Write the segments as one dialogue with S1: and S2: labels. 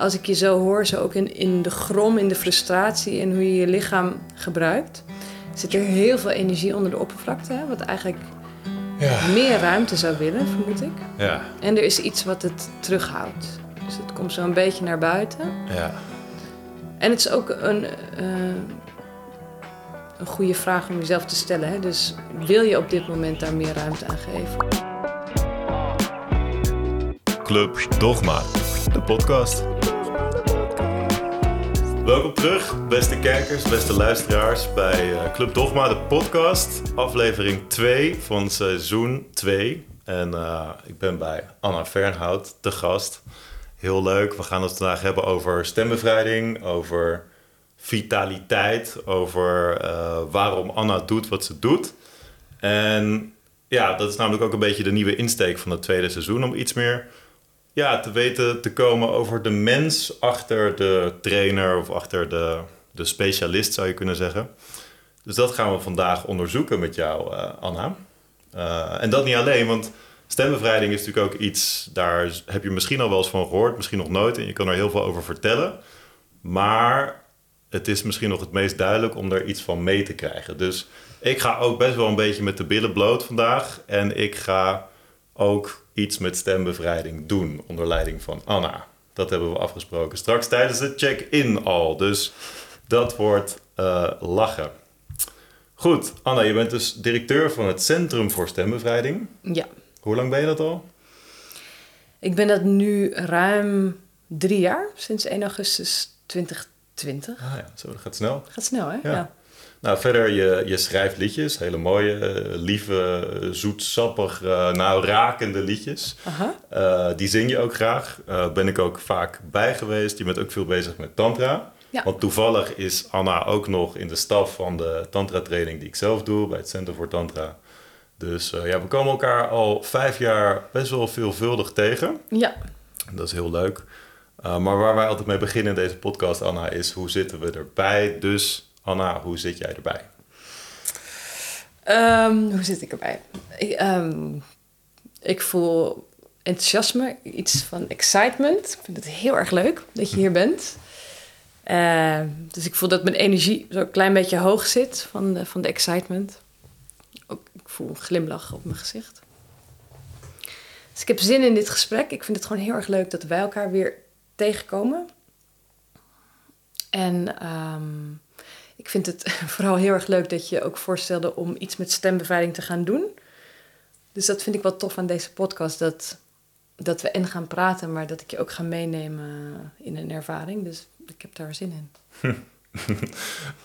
S1: als ik je zo hoor, zo ook in, in de grom, in de frustratie en hoe je je lichaam gebruikt, zit er heel veel energie onder de oppervlakte, hè, wat eigenlijk
S2: Ja.
S1: meer ruimte zou willen, vermoed ik.
S2: Ja,
S1: En er is iets wat het terughoudt. Dus het komt zo een beetje naar buiten.
S2: ja.
S1: En het is ook een, eh, een goede vraag om jezelf te stellen. Hè? Dus wil je op dit moment daar meer ruimte aan geven?
S2: Club Dogma, de podcast. Welkom terug, beste kijkers, beste luisteraars, bij eh, Club Dogma, de podcast. Aflevering 2 van seizoen 2. En eh, ik ben bij Anna Fernhout te gast. Heel leuk. We gaan het vandaag hebben over stembevrijding, over vitaliteit, over eh, waarom Anna doet wat ze doet. En ja, dat is namelijk ook een beetje de nieuwe insteek van het tweede seizoen. Om iets meer ja, te weten te komen over de mens achter de trainer of achter de, de specialist, zou je kunnen zeggen. Dus dat gaan we vandaag onderzoeken met jou, eh, Anna. Eh, en dat niet alleen, want stembevrijding is natuurlijk ook iets, daar heb je misschien al wel eens van gehoord, misschien nog nooit. En je kan er heel veel over vertellen. Maar het is misschien nog het meest duidelijk om er iets van mee te krijgen. Dus ik ga ook best wel een beetje met de billen bloot vandaag. En ik ga ook iets met stembevrijding doen onder leiding van Anna. Dat hebben we afgesproken straks tijdens de check-in al. Dus dat wordt eh, lachen. Goed, Anna, je bent dus directeur van het Centrum voor Stembevrijding.
S1: Ja,
S2: Hoe lang ben je dat al?
S1: ik ben dat nu ruim drie jaar, sinds 1 augustus 2020.
S2: Ah ja, zo, dat gaat snel.
S1: Gaat snel, hè?
S2: Ja.
S1: Ja.
S2: Nou, verder, je, je schrijft liedjes, hele mooie, eh, lieve, eh, zoetsappig, eh, nou rakende liedjes.
S1: Aha.
S2: Eh, die zing je ook graag. Eh, ben ik ook vaak bij geweest. Je bent ook veel bezig met tantra.
S1: Ja.
S2: Want toevallig is Anna ook nog in de staf van de tantra training die ik zelf doe bij het Center voor Tantra. Dus ja, we komen elkaar al vijf jaar best wel veelvuldig tegen.
S1: Ja.
S2: Dat is heel leuk. Uh, maar waar wij altijd mee beginnen in deze podcast, Anna, is hoe zitten we erbij? Dus Anna, hoe zit jij erbij?
S1: Um, hoe zit ik erbij? Ik, um, ik voel enthousiasme, iets van excitement. Ik vind het heel erg leuk dat je hier bent. Uh, dus ik voel dat mijn energie zo'n klein beetje hoog zit van de, van de excitement. Ook, ik voel een glimlach op mijn gezicht. Dus ik heb zin in dit gesprek. Ik vind het gewoon heel erg leuk dat wij elkaar weer tegenkomen. En ik vind het vooral heel erg leuk dat je ook voorstelde om iets met stembevrijding te gaan doen. Dus dat vind ik wel tof aan deze podcast. Dat, dat we en gaan praten, maar dat ik je ook ga meenemen in een ervaring. Dus ik heb daar zin in.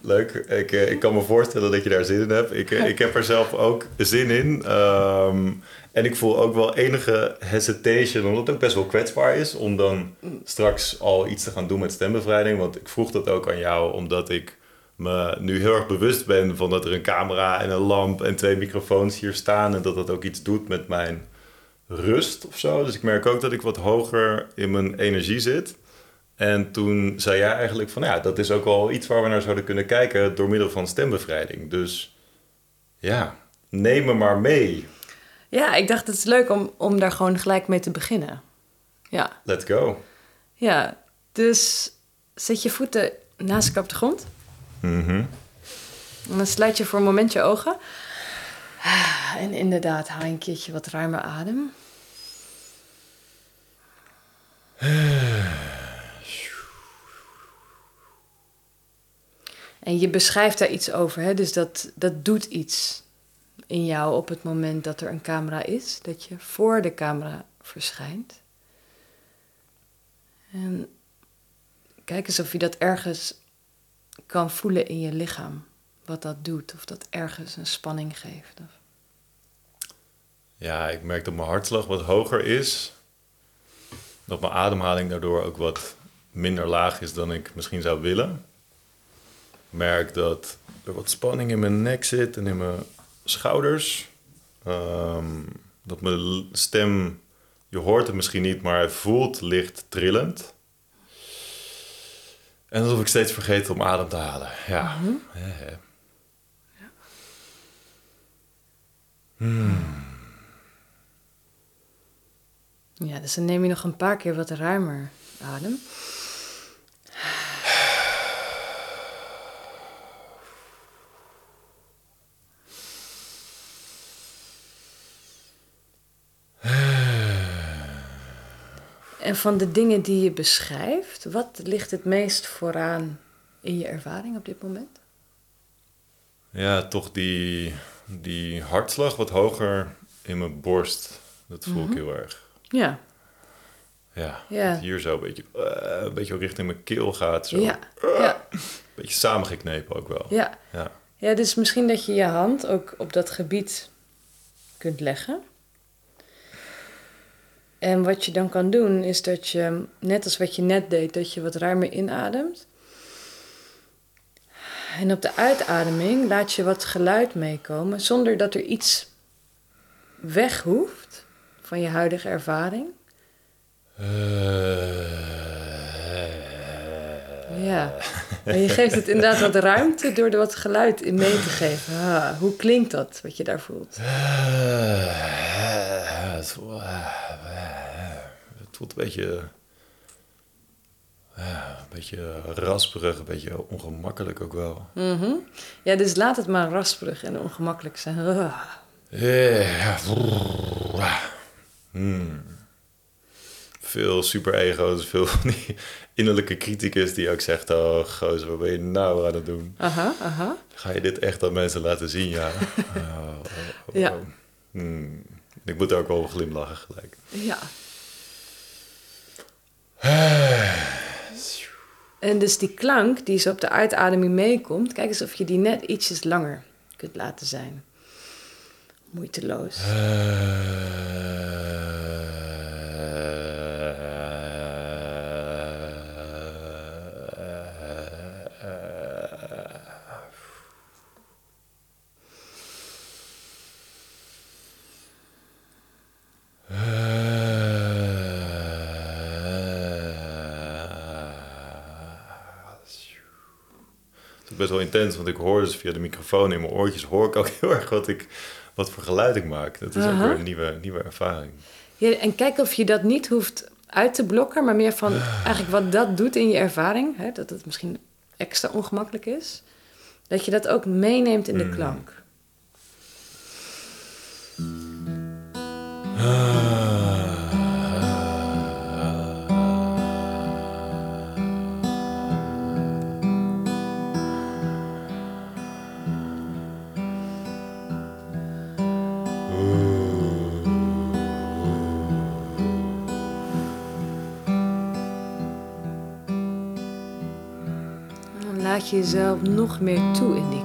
S2: Leuk. Ik, ik kan me voorstellen dat je daar zin in hebt. Ik, ik heb er zelf ook zin in. Um, en ik voel ook wel enige hesitation, omdat het ook best wel kwetsbaar is om dan straks al iets te gaan doen met stembevrijding. Want ik vroeg dat ook aan jou, omdat ik me nu heel erg bewust ben van dat er een camera en een lamp en twee microfoons hier staan. En dat dat ook iets doet met mijn rust of zo. Dus ik merk ook dat ik wat hoger in mijn energie zit. En toen zei jij eigenlijk van ja, dat is ook al iets waar we naar zouden kunnen kijken door middel van stembevrijding. Dus ja, neem me maar mee.
S1: Ja, ik dacht het is leuk om, om daar gewoon gelijk mee te beginnen. Ja.
S2: Let's go.
S1: Ja, dus zet je voeten naast elkaar op de grond. En dan sluit je voor een moment je ogen. En inderdaad, haal een keertje wat ruimer adem. En je beschrijft daar iets over, hè? dus dat, dat doet iets in jou op het moment dat er een camera is, dat je voor de camera verschijnt. En kijk eens of je dat ergens kan voelen in je lichaam, wat dat doet, of dat ergens een spanning geeft.
S2: Ja, ik merk dat mijn hartslag wat hoger is, dat mijn ademhaling daardoor ook wat minder laag is dan ik misschien zou willen. Ik merk dat er wat spanning in mijn nek zit en in mijn schouders. Um, dat mijn stem, je hoort het misschien niet, maar hij voelt licht trillend. En alsof ik steeds vergeet om adem te halen. Ja.
S1: Mhm.
S2: Mm -hmm. ja. Hmm.
S1: Ja, dus dan neem je nog een paar keer wat ruimer adem. En van de dingen die je beschrijft, wat ligt het meest vooraan in je ervaring op dit moment?
S2: Ja, toch die, die hartslag wat hoger in mijn borst. Dat voel ik heel erg.
S1: Ja,
S2: Ja, hier zo een beetje, eh, een beetje richting mijn keel gaat. Zo.
S1: ja, ja,
S2: Een beetje samengeknepen ook wel.
S1: ja.
S2: Ja.
S1: Ja, dus misschien dat je je hand ook op dat gebied kunt leggen. En wat je dan kan doen, is dat je, net als wat je net deed, dat je wat ruimer inademt. En op de uitademing laat je wat geluid meekomen, zonder dat er iets weg hoeft van je huidige ervaring. Ja, en je geeft het inderdaad wat ruimte door er wat geluid in mee te geven. Ah, hoe klinkt dat, wat je daar voelt?
S2: Het voelt, een beetje, ja, een beetje rasperig, een beetje ongemakkelijk ook wel.
S1: Mhm. Ja, dus laat het maar rasperig en ongemakkelijk zijn.
S2: Ja. Hmm. Veel super-ego's, veel van die innerlijke criticus die ook zegt... Oh, gozer, wat ben je nou aan het doen?
S1: Aha, aha.
S2: Ga je dit echt aan mensen laten zien? Ja. Oh, oh, oh,
S1: Ja.
S2: Hmm. Ik moet ook wel glimlachen gelijk.
S1: Ja. En dus die klank die zo op de uitademing meekomt, kijk eens of je die net ietsjes langer kunt laten zijn. Moeiteloos.
S2: Het best wel intens, want ik hoor dus via de microfoon in mijn oortjes hoor ik ook heel erg wat, ik, wat voor geluid ik maak. Dat is ook weer een nieuwe, nieuwe ervaring.
S1: Ja, en kijk of je dat niet hoeft uit te blokken, maar meer van eigenlijk wat dat doet in je ervaring. Hè, dat het misschien extra ongemakkelijk is. Dat je dat ook meeneemt in de klank. En jezelf nog meer toe in die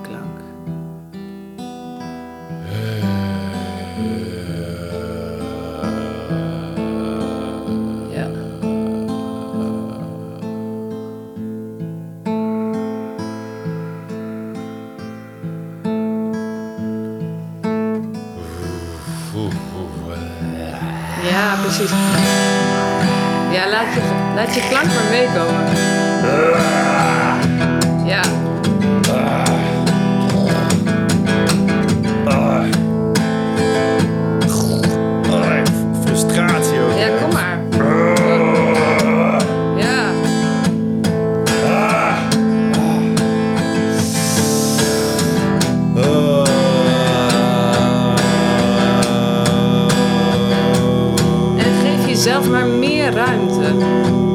S1: meer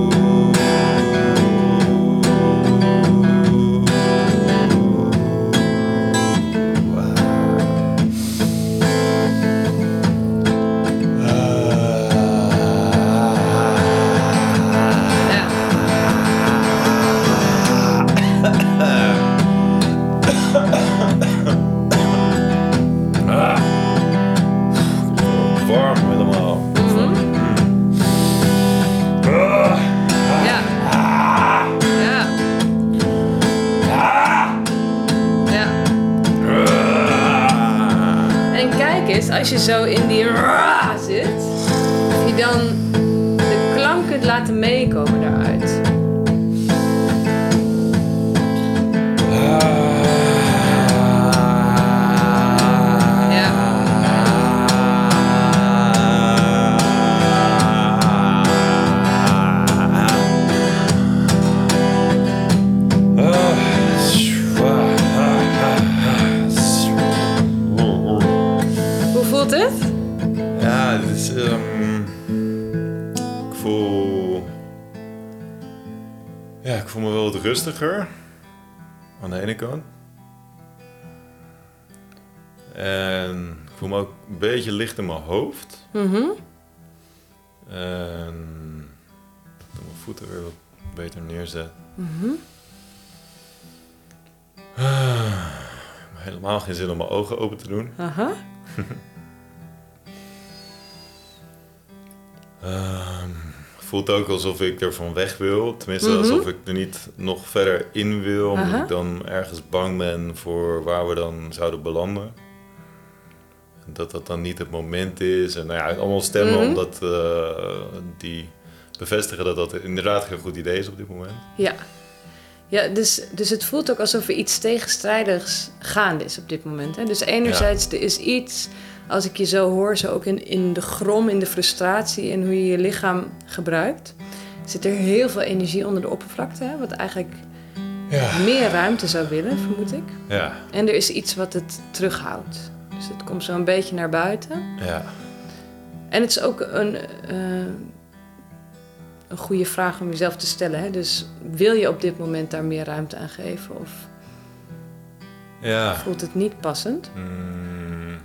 S1: Mhm.
S2: Ah, ik heb helemaal geen zin om mijn ogen open te doen.
S1: Aha.
S2: Ehm, voelt ook alsof ik er van weg wil. Tenminste,
S1: Mhm.
S2: alsof ik er niet nog verder in wil. Omdat ik dan ergens bang ben voor waar we dan zouden belanden. En dat dat dan niet het moment is. En nou ja, allemaal stemmen
S1: Mhm.
S2: omdat eh, die bevestigen dat dat inderdaad geen goed idee is op dit moment.
S1: Ja. Ja, dus, dus het voelt ook alsof er iets tegenstrijdigs gaande is op dit moment. Hè? Dus enerzijds, er is iets, als ik je zo hoor, zo ook in, in de grom, in de frustratie en hoe je je lichaam gebruikt, zit er heel veel energie onder de oppervlakte, hè? wat eigenlijk
S2: Ja.
S1: meer ruimte zou willen, vermoed ik.
S2: Ja,
S1: En er is iets wat het terughoudt. Dus het komt zo een beetje naar buiten.
S2: ja.
S1: En het is ook een, eh, een goede vraag om jezelf te stellen. Hè? Dus wil je op dit moment daar meer ruimte aan geven? Of
S2: Ja.
S1: voelt het niet passend?
S2: Mm.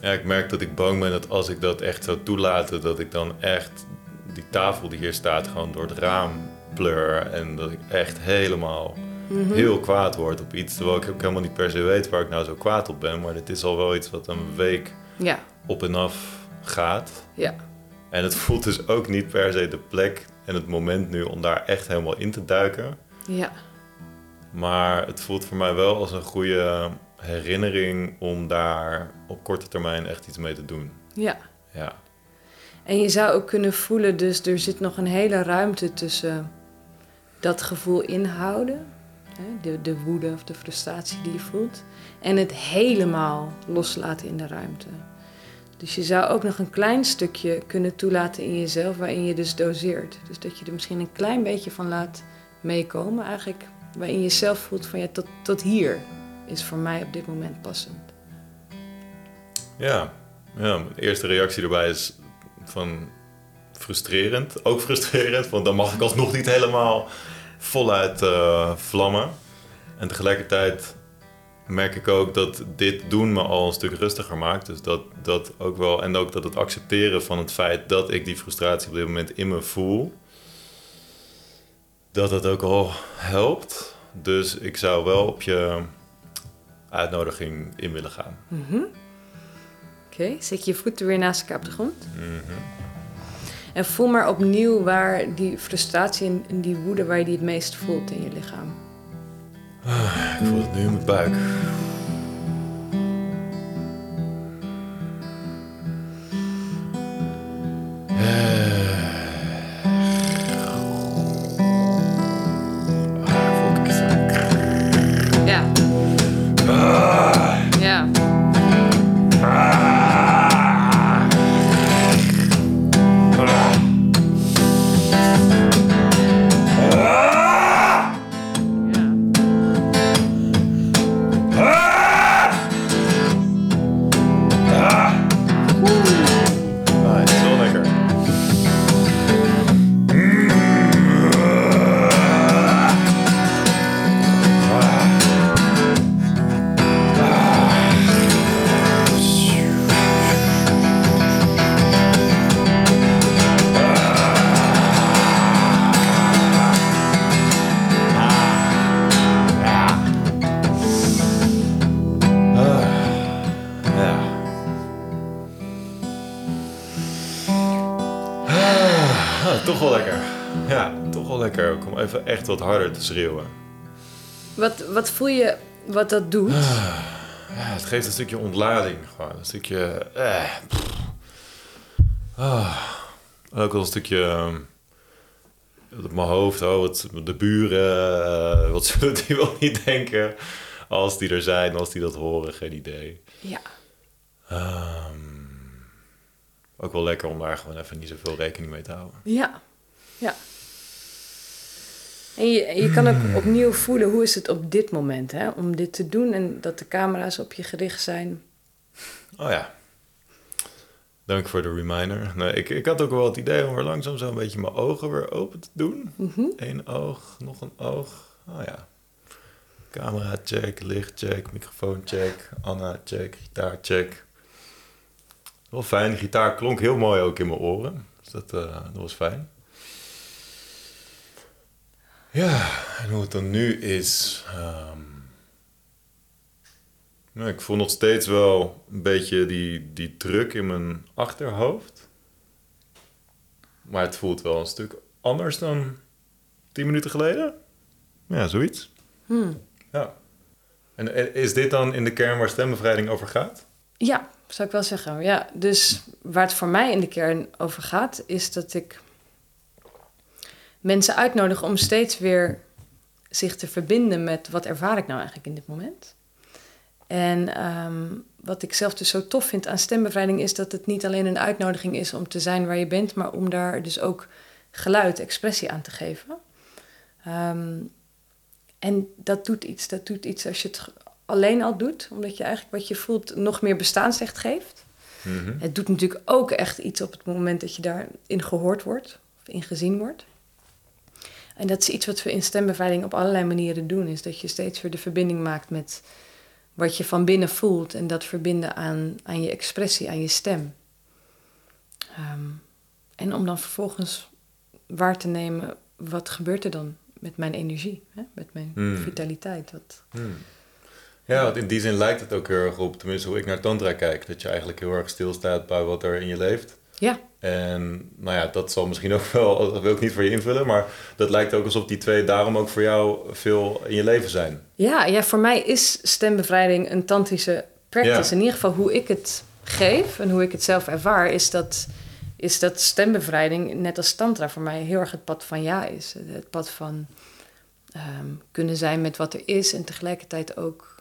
S2: Ja, ik merk dat ik bang ben dat als ik dat echt zou toelaten, dat ik dan echt die tafel die hier staat gewoon door het raam pleur. En dat ik echt helemaal
S1: Mhm.
S2: heel kwaad word op iets. Terwijl ik ook helemaal niet per se weet waar ik nou zo kwaad op ben. Maar dit is al wel iets wat een week
S1: Ja,
S2: op en af gaat.
S1: ja,
S2: En het voelt dus ook niet per se de plek en het moment nu om daar echt helemaal in te duiken.
S1: ja.
S2: Maar het voelt voor mij wel als een goede herinnering om daar op korte termijn echt iets mee te doen.
S1: ja.
S2: Ja,
S1: En je zou ook kunnen voelen, dus er zit nog een hele ruimte tussen dat gevoel inhouden, hè, de, de woede of de frustratie die je voelt, en het helemaal loslaten in de ruimte. Dus je zou ook nog een klein stukje kunnen toelaten in jezelf, waarin je dus doseert. Dus dat je er misschien een klein beetje van laat meekomen, eigenlijk, waarin je zelf voelt van ja, tot, tot hier is voor mij op dit moment passend.
S2: ja. ja mijn eerste reactie erbij is van frustrerend. Ook frustrerend, want dan mag ik alsnog niet helemaal voluit eh, vlammen. En tegelijkertijd merk ik ook dat dit doen me al een stuk rustiger maakt. Dus dat, dat ook wel, en ook dat het accepteren van het feit dat ik die frustratie op dit moment in me voel, dat dat ook al helpt. Dus ik zou wel op je uitnodiging in willen gaan.
S1: Oké, zet je voeten weer naast elkaar op de grond.
S2: Mhm.
S1: En voel maar opnieuw waar die frustratie en die woede, waar je die het meest voelt in je lichaam.
S2: Ik voel het nu in mijn buik. Toch wel lekker. Ja, toch wel lekker. Ik kom even echt wat harder te schreeuwen.
S1: Wat, wat voel je wat dat doet?
S2: Ja, het geeft een stukje ontlading. Gewoon een stukje... Eh. Ah, ook wel een stukje... ehm, op mijn hoofd, oh, wat, de buren, eh, wat zullen die wel niet denken als die er zijn, als die dat horen, geen idee.
S1: Ja.
S2: Ehm, ook wel lekker om daar gewoon even niet zoveel rekening mee te houden.
S1: Ja. Ja. En je, je kan ook opnieuw voelen hoe is het op dit moment hè, om dit te doen en dat de camera's op je gericht zijn.
S2: Oh ja. Dank voor de reminder. Nee, ik, ik had ook wel het idee om weer langzaam zo een beetje mijn ogen weer open te doen.
S1: Mhm.
S2: Eén oog, nog een oog. Oh ja. Camera check, licht check, microfoon check, Anna check, gitaar check. Wel fijn, de gitaar klonk heel mooi ook in mijn oren. Dus dat, eh, dat was fijn. Ja, en hoe het dan nu is. ehm, nou, ik voel nog steeds wel een beetje die, die druk in mijn achterhoofd. Maar het voelt wel een stuk anders dan tien minuten geleden. Ja, zoiets.
S1: Hmm.
S2: Ja. En is dit dan in de kern waar stembevrijding over gaat?
S1: Ja, zou ik wel zeggen. Ja, dus waar het voor mij in de kern over gaat, is dat ik mensen uitnodig om steeds weer zich te verbinden met wat ervaar ik nou eigenlijk in dit moment. En ehm, wat ik zelf dus zo tof vind aan stembevrijding is dat het niet alleen een uitnodiging is om te zijn waar je bent, maar om daar dus ook geluid, expressie aan te geven. Ehm, en dat doet iets. Dat doet iets als je het alleen al doet, omdat je eigenlijk wat je voelt nog meer bestaansrecht geeft.
S2: Mhm.
S1: Het doet natuurlijk ook echt iets op het moment dat je daarin gehoord wordt of in gezien wordt. En dat is iets wat we in stembevrijding op allerlei manieren doen, is dat je steeds weer de verbinding maakt met wat je van binnen voelt en dat verbinden aan, aan je expressie, aan je stem. Ehm, en om dan vervolgens waar te nemen, wat gebeurt er dan met mijn energie, hè? met mijn
S2: Hmm.
S1: vitaliteit. Wat,
S2: Hmm. Ja, want in die zin lijkt het ook heel erg op, tenminste hoe ik naar Tantra kijk, dat je eigenlijk heel erg stilstaat bij wat er in je leeft.
S1: ja,
S2: En nou ja, dat zal misschien ook wel, dat wil ik niet voor je invullen, maar dat lijkt ook alsof die twee daarom ook voor jou veel in je leven zijn.
S1: Ja, ja, voor mij is stembevrijding een tantrische practice.
S2: Ja.
S1: In ieder geval hoe ik het geef en hoe ik het zelf ervaar, is dat, is dat stembevrijding, net als tantra, voor mij heel erg het pad van ja is. Het pad van ehm, kunnen zijn met wat er is en tegelijkertijd ook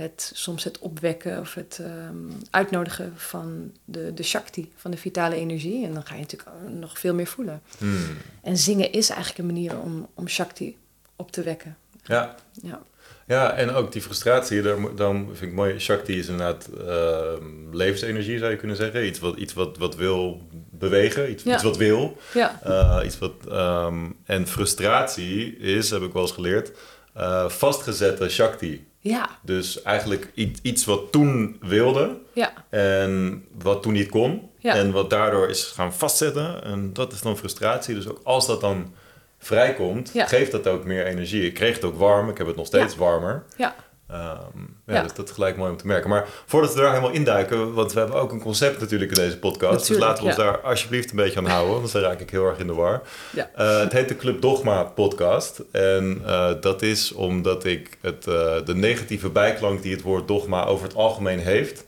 S1: het, soms het opwekken of het ehm, uitnodigen van de, de shakti, van de vitale energie. En dan ga je natuurlijk nog veel meer voelen.
S2: Hmm.
S1: En zingen is eigenlijk een manier om, om shakti op te wekken.
S2: Ja.
S1: Ja.
S2: ja, en ook die frustratie, daar, dan vind ik mooi, Shakti is inderdaad ehm, levensenergie zou je kunnen zeggen. Iets wat, iets wat, wat wil bewegen, iets,
S1: Ja.
S2: iets wat wil.
S1: Ja.
S2: Eh, iets wat, ehm, en frustratie is, heb ik wel eens geleerd, eh, vastgezette Shakti.
S1: Ja,
S2: Dus eigenlijk iets wat toen wilde
S1: ja,
S2: en wat toen niet kon.
S1: Ja.
S2: En wat daardoor is gaan vastzetten. En dat is dan frustratie. Dus ook als dat dan vrijkomt,
S1: Ja.
S2: geeft dat ook meer energie. Ik kreeg het ook warm. Ik heb het nog steeds warmer.
S1: ja.
S2: Ehm, ja,
S1: Ja.
S2: Dus dat is gelijk mooi om te merken. Maar voordat we daar helemaal induiken, want we hebben ook een concept natuurlijk in deze podcast. dus laten we ons daar alsjeblieft een beetje aan houden, anders dan raak ik heel erg in de war.
S1: Ja.
S2: Eh, het heet de Club Dogma podcast. En eh, dat is omdat ik het, eh, de negatieve bijklank die het woord dogma over het algemeen heeft,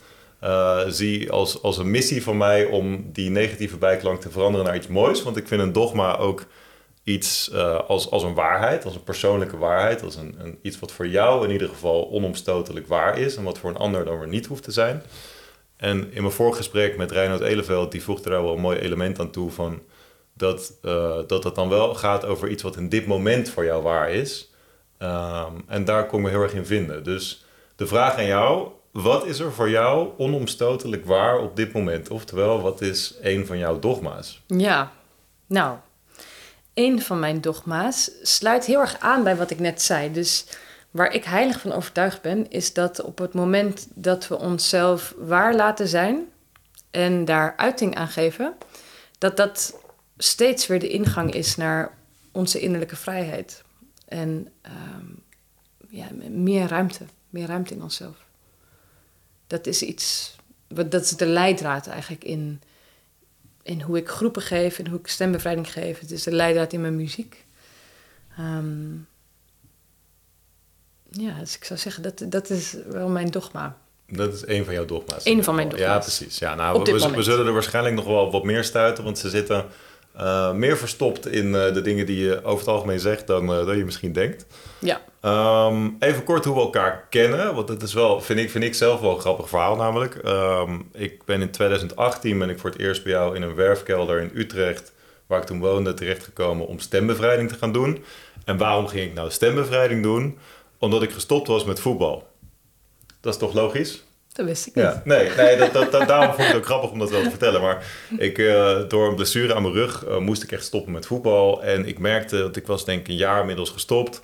S2: zie als, als een missie van mij om die negatieve bijklank te veranderen naar iets moois. Want ik vind een dogma ook iets eh, als, als een waarheid, als een persoonlijke waarheid, als een, een, iets wat voor jou in ieder geval onomstotelijk waar is en wat voor een ander dan weer niet hoeft te zijn. En in mijn vorige gesprek met Reinoud Eleveld, die voegde daar wel een mooi element aan toe van dat, eh, dat het dan wel gaat over iets wat in dit moment voor jou waar is. Ehm, en daar kon ik heel erg in vinden. Dus de vraag aan jou, wat is er voor jou onomstotelijk waar op dit moment? Oftewel, wat is een van jouw dogma's?
S1: Ja, nou, een van mijn dogma's sluit heel erg aan bij wat ik net zei. Dus waar ik heilig van overtuigd ben, is dat op het moment dat we onszelf waar laten zijn en daar uiting aan geven, dat dat steeds weer de ingang is naar onze innerlijke vrijheid. En ehm, ja, meer ruimte, meer ruimte in onszelf. Dat is iets, dat is de leidraad eigenlijk in, in hoe ik groepen geef en hoe ik stembevrijding geef. Het is de leidraad in mijn muziek. Ehm, ja, dus ik zou zeggen, dat, dat is wel mijn dogma.
S2: Dat is een van jouw dogma's.
S1: Eén van mijn
S2: Ja,
S1: dogma's.
S2: precies. Ja, nou, we, we- zullen er waarschijnlijk nog wel wat meer stuiten, want ze zitten eh, meer verstopt in eh, de dingen die je over het algemeen zegt dan, eh, dan je misschien denkt.
S1: Ja,
S2: Ehm, even kort hoe we elkaar kennen, want dat is wel, vind ik, vind ik zelf wel een grappig verhaal namelijk. Ehm, ik ben in 2018 ben ik voor het eerst bij jou in een werfkelder in Utrecht, waar ik toen woonde, terechtgekomen om stembevrijding te gaan doen. En waarom ging ik nou stembevrijding doen? Omdat ik gestopt was met voetbal. Dat is toch logisch?
S1: Dat wist ik niet.
S2: Ja, nee, nee dat, dat, dat- daarom vond ik het ook grappig om dat wel te vertellen. Maar ik, eh, door een blessure aan mijn rug eh, moest ik echt stoppen met voetbal. En ik merkte, dat ik was denk ik een jaar inmiddels gestopt...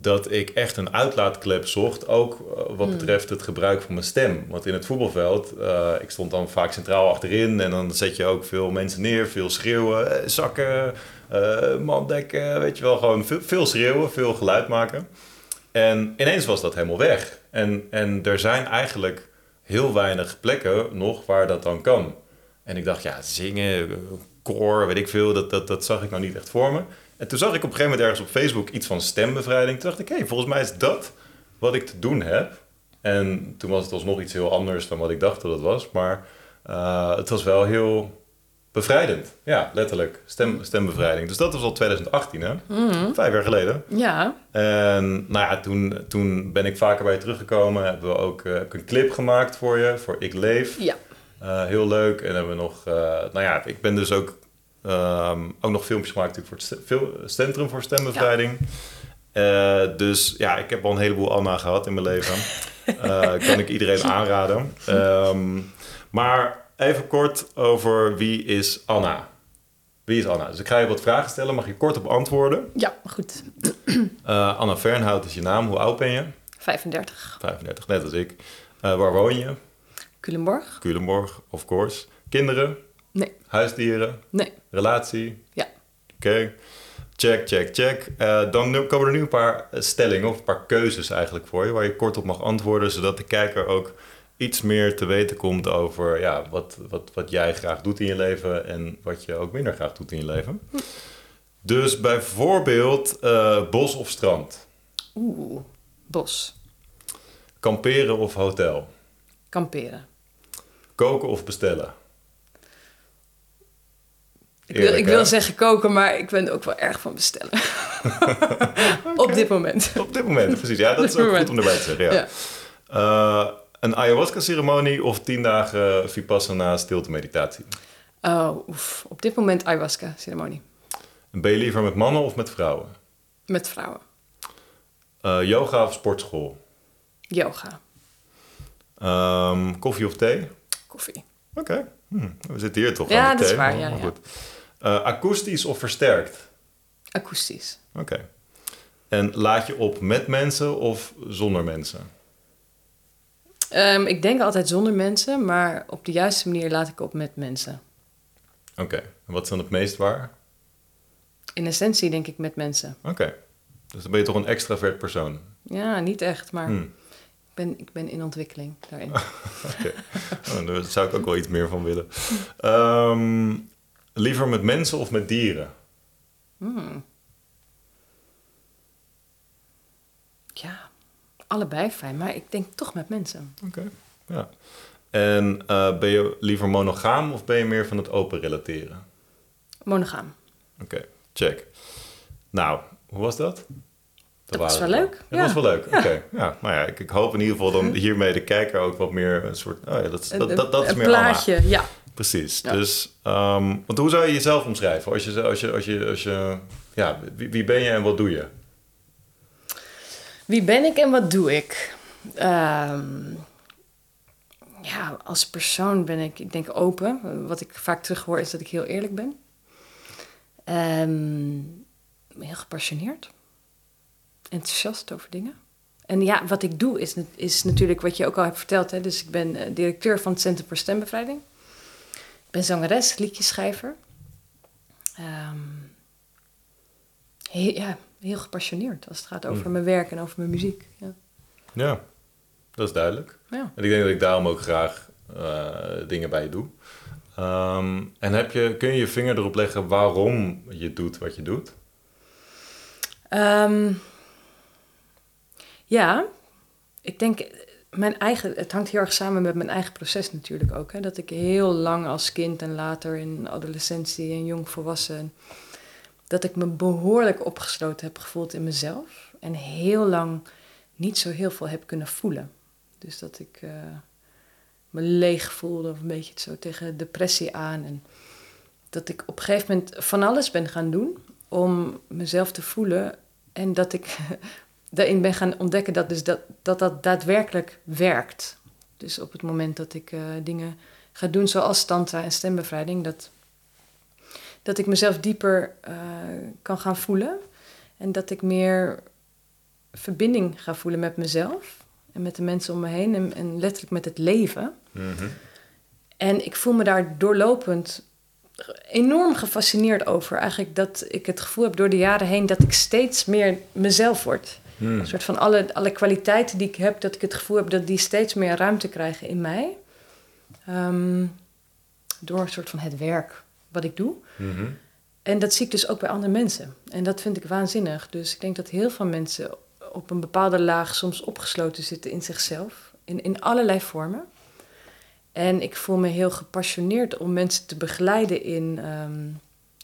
S2: dat ik echt een uitlaatklep zocht. Ook eh, wat betreft het gebruik van mijn stem. Want in het voetbalveld, ik stond dan vaak centraal achterin... en dan zet je ook veel mensen neer, veel schreeuwen, zakken, eh man dekken... weet je wel, gewoon veel, veel schreeuwen, veel geluid maken. En ineens was dat helemaal weg. En, en er zijn eigenlijk heel weinig plekken nog waar dat dan kan. En ik dacht, ja, zingen, koor, weet ik veel, dat, dat, dat zag ik nou niet echt voor me. En toen zag ik op een gegeven moment ergens op Facebook iets van stembevrijding. Toen dacht ik, hé, volgens mij is dat wat ik te doen heb. En toen was het alsnog iets heel anders dan wat ik dacht dat het was. Maar eh, het was wel heel bevrijdend. Ja, letterlijk. Stem, stembevrijding. Dus dat was al 2018, hè? Vijf jaar geleden.
S1: Ja,
S2: En nou ja, toen, toen ben ik vaker bij je teruggekomen. Hebben we ook eh, heb een clip gemaakt voor je, voor Ik Leef.
S1: ja.
S2: Eh, heel leuk. En hebben we nog, eh, nou ja, ik ben dus ook, ehm, ook nog filmpjes gemaakt natuurlijk voor het Centrum voor Stembevrijding. Dus ja, ik heb al een heleboel Anna gehad in mijn leven. Kan ik iedereen aanraden. Ehm, maar even kort over wie is Anna? Wie is Anna? Dus ik ga je wat vragen stellen, mag je kort op antwoorden.
S1: Ja, goed.
S2: Eh, Anna Fernhout is je naam. Hoe oud ben je?
S1: 35.
S2: 35, net als ik. Eh, waar woon je?
S1: Culemborg?
S2: Culemborg, of course. Kinderen?
S1: Nee.
S2: Huisdieren?
S1: Nee.
S2: Relatie?
S1: Ja.
S2: Oké. Check, check, check. Eh, dan komen er nu een paar stellingen of een paar keuzes eigenlijk voor je, waar je kort op mag antwoorden, zodat de kijker ook iets meer te weten komt over ja, wat, wat, wat jij graag doet in je leven en wat je ook minder graag doet in je leven. Dus bijvoorbeeld eh, bos of strand,
S1: Oeh, bos.
S2: kamperen of hotel,
S1: Kamperen.
S2: koken of bestellen.
S1: Ik wil, ik wil zeggen koken, maar ik ben ook wel erg van bestellen. Op dit moment.
S2: Op dit moment, precies. Ja, dat is ook goed om erbij te zeggen. Ja.
S1: Ja.
S2: Eh, een ayahuasca-ceremonie of tien dagen vipassana stilte-meditatie?
S1: Oh, oef. Op dit moment ayahuasca-ceremonie.
S2: Ben je liever met mannen of met vrouwen?
S1: Met vrouwen.
S2: Eh, yoga of sportschool?
S1: Yoga.
S2: Ehm, koffie of thee?
S1: Koffie.
S2: Oké, Hm, we zitten hier toch
S1: Ja,
S2: aan de
S1: dat is
S2: thee.
S1: waar,
S2: maar
S1: ja, ja.
S2: goed. Eh, akoestisch of versterkt?
S1: Akoestisch.
S2: Oké. En laat je op met mensen of zonder mensen?
S1: Ehm, ik denk altijd zonder mensen, maar op de juiste manier laat ik op met mensen.
S2: Oké. En wat is dan het meest waar?
S1: In essentie denk ik met mensen.
S2: Oké. Dus dan ben je toch een extravert persoon?
S1: Ja, niet echt, maar
S2: Hm.
S1: ik, ben, ik ben in ontwikkeling daarin.
S2: Oké, oh, daar zou ik ook wel iets meer van willen. Ehm, liever met mensen of met dieren?
S1: Hmm. Ja, allebei fijn, maar ik denk toch met mensen.
S2: Oké, ja. En eh, ben je liever monogaam of ben je meer van het open relateren?
S1: Monogaam.
S2: Oké, check. Nou, hoe was dat?
S1: Dat was wel
S2: we.
S1: leuk,
S2: Dat
S1: ja.
S2: was wel leuk, oké. Ja, nou ja, ik, ik hoop in ieder geval dan hiermee de kijker ook wat meer een soort... Oh ja, dat, is- dat, dat, dat is
S1: een
S2: meer
S1: plaatje, ja.
S2: Precies.
S1: Ja.
S2: Dus, ehm, want hoe zou je jezelf omschrijven? Als je, als je, als je, als je ja, wie, wie ben je en wat doe je?
S1: Wie ben ik en wat doe ik? Ehm, ja, als persoon ben ik, ik denk open. Wat ik vaak terug hoor is dat ik heel eerlijk ben. Ehm, heel gepassioneerd. Enthousiast over dingen. En ja, wat ik doe is, is natuurlijk wat je ook al hebt verteld. Hè? Dus ik ben eh, directeur van het Centrum voor Stembevrijding. Ik ben zangeres, liedjeschrijver. Ehm, he- ja, heel gepassioneerd als het gaat over
S2: Mm.
S1: mijn werk en over mijn muziek. Ja.
S2: Ja, dat is duidelijk.
S1: Ja.
S2: En ik denk dat ik daarom ook graag eh, dingen bij je doe. Ehm, en heb je, kun je je vinger erop leggen waarom je doet wat je doet?
S1: Ehm, ja, ik denk, mijn eigen, het hangt heel erg samen met mijn eigen proces natuurlijk ook. Hè? Dat ik heel lang als kind en later in adolescentie en jong volwassen, dat ik me behoorlijk opgesloten heb gevoeld in mezelf. En heel lang niet zo heel veel heb kunnen voelen. Dus dat ik eh, me leeg voelde of een beetje zo tegen depressie aan. En dat ik op een gegeven moment van alles ben gaan doen om mezelf te voelen. En dat ik daarin ben gaan ontdekken dat dus dat, dat, dat daadwerkelijk werkt. Dus op het moment dat ik eh, dingen ga doen zoals tantra en stembevrijding, dat, dat ik mezelf dieper eh, kan gaan voelen. En dat ik meer verbinding ga voelen met mezelf en met de mensen om me heen en, en letterlijk met het leven.
S2: Mhm.
S1: En ik voel me daar doorlopend enorm gefascineerd over. Eigenlijk dat ik het gevoel heb door de jaren heen dat ik steeds meer mezelf word.
S2: Hmm.
S1: Een soort van alle, alle kwaliteiten die ik heb, dat ik het gevoel heb dat die steeds meer ruimte krijgen in mij. Ehm, door een soort van het werk wat ik doe.
S2: Mhm.
S1: En dat zie ik dus ook bij andere mensen. En dat vind ik waanzinnig. Dus ik denk dat heel veel mensen op een bepaalde laag soms opgesloten zitten in zichzelf. In, in allerlei vormen. En ik voel me heel gepassioneerd om mensen te begeleiden in ehm,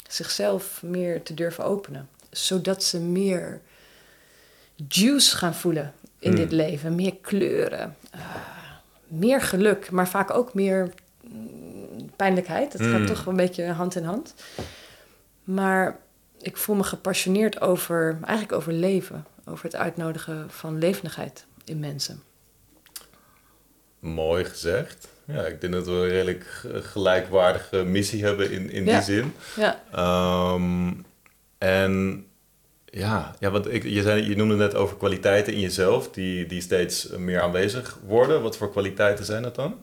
S1: zichzelf meer te durven openen. Zodat ze meer juice gaan voelen in
S2: Hmm.
S1: dit leven. Meer kleuren. ah, meer geluk, maar vaak ook meer mm, pijnlijkheid. Het
S2: Hmm.
S1: gaat toch een beetje hand in hand. Maar ik voel me gepassioneerd over, eigenlijk over leven. Over het uitnodigen van levendigheid in mensen.
S2: Mooi gezegd. Ja, ik denk dat we een redelijk gelijkwaardige missie hebben in, in
S1: Ja.
S2: die zin.
S1: Ja,
S2: Ehm, en ja, ja want ik, je, zei, je noemde net over kwaliteiten in jezelf die, die steeds meer aanwezig worden. Wat voor kwaliteiten zijn dat dan?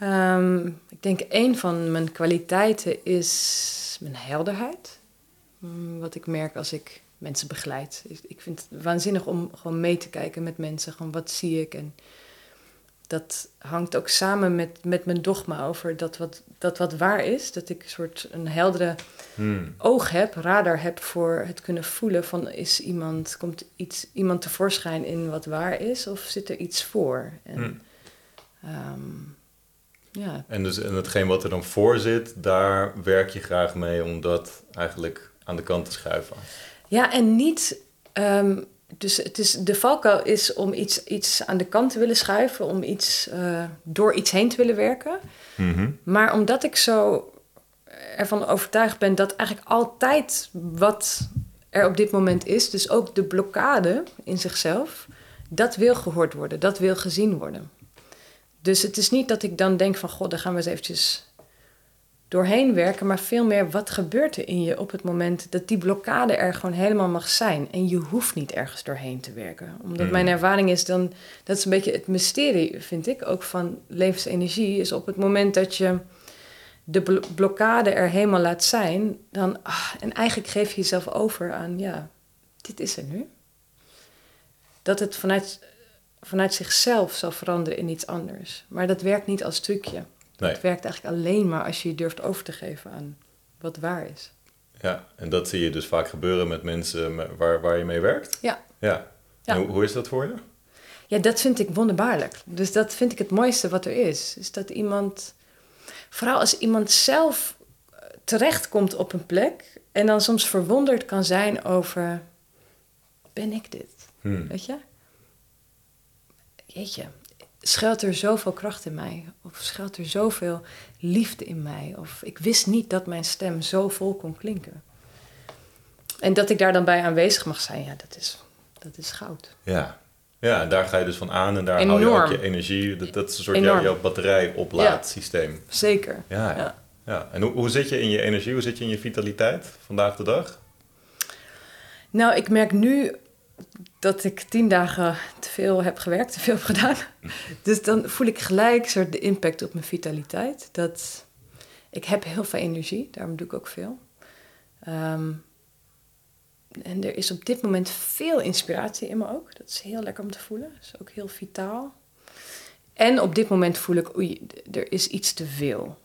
S1: Ehm, ik denk een van mijn kwaliteiten is mijn helderheid. Mm, Wat ik merk als ik mensen begeleid. Ik- vind het waanzinnig om gewoon mee te kijken met mensen. Gewoon wat zie ik. En dat hangt ook samen met, met mijn dogma over dat wat, dat wat waar is. Dat ik een soort een heldere
S2: Hmm.
S1: oog heb, radar heb voor het kunnen voelen van is iemand, komt iets, iemand tevoorschijn in wat waar is of zit er iets voor? En,
S2: Hmm.
S1: ehm, ja,
S2: En, dus, en hetgeen wat er dan voor zit, daar werk je graag mee om dat eigenlijk aan de kant te schuiven.
S1: ja, en niet. ehm, dus het is, de valkuil is om iets, iets aan de kant te willen schuiven, om iets eh, door iets heen te willen werken.
S2: Mhm.
S1: Maar omdat ik zo ervan overtuigd ben dat eigenlijk altijd wat er op dit moment is, dus ook de blokkade in zichzelf, dat wil gehoord worden, dat wil gezien worden. Dus het is niet dat ik dan denk van, god, daar gaan we eens eventjes doorheen werken, maar veel meer wat gebeurt er in je op het moment dat die blokkade er gewoon helemaal mag zijn. En je hoeft niet ergens doorheen te werken. Omdat
S2: Mm.
S1: mijn ervaring is dan, dat is een beetje het mysterie, vind ik, ook van levensenergie, is op het moment dat je de blo- blokkade er helemaal laat zijn, dan, ah, en eigenlijk geef je jezelf over aan, ja, dit is er nu. Dat het vanuit, vanuit zichzelf zal veranderen in iets anders. Maar dat werkt niet als trucje.
S2: Nee.
S1: Het werkt eigenlijk alleen maar als je je durft over te geven aan wat waar is.
S2: Ja, en dat zie je dus vaak gebeuren met mensen me- waar, waar je mee werkt.
S1: Ja.
S2: Ja.
S1: Ja.
S2: En hoe, hoe is dat voor je?
S1: Ja, dat vind ik wonderbaarlijk. Dus dat vind ik het mooiste wat er is. Is dat iemand, vooral als iemand zelf eh, terechtkomt op een plek en dan soms verwonderd kan zijn over, ben ik dit?
S2: Hmm.
S1: Weet je? Jeetje, schuilt er zoveel kracht in mij? Of schuilt er zoveel liefde in mij? Of ik wist niet dat mijn stem zo vol kon klinken. En dat ik daar dan bij aanwezig mag zijn, ja, dat is, dat is goud.
S2: Ja. Ja, daar ga je dus van aan en daar haal je
S1: Enorm.
S2: ook je energie. Dat, dat is een soort
S1: Enorm.
S2: jouw, jouw batterij oplaadsysteem.
S1: Zeker.
S2: Ja, ja.
S1: Ja.
S2: ja. En hoe, hoe zit je in je energie? Hoe zit je in je vitaliteit vandaag de dag?
S1: Nou, ik merk nu dat ik tien dagen te veel heb gewerkt, te veel heb gedaan. Dus dan voel ik gelijk soort de impact op mijn vitaliteit. Dat ik heb heel veel energie, daarom doe ik ook veel. Ehm, en er is op dit moment veel inspiratie in me ook. Dat is heel lekker om te voelen. Dat is ook heel vitaal. En op dit moment voel ik, oei, er is iets te veel.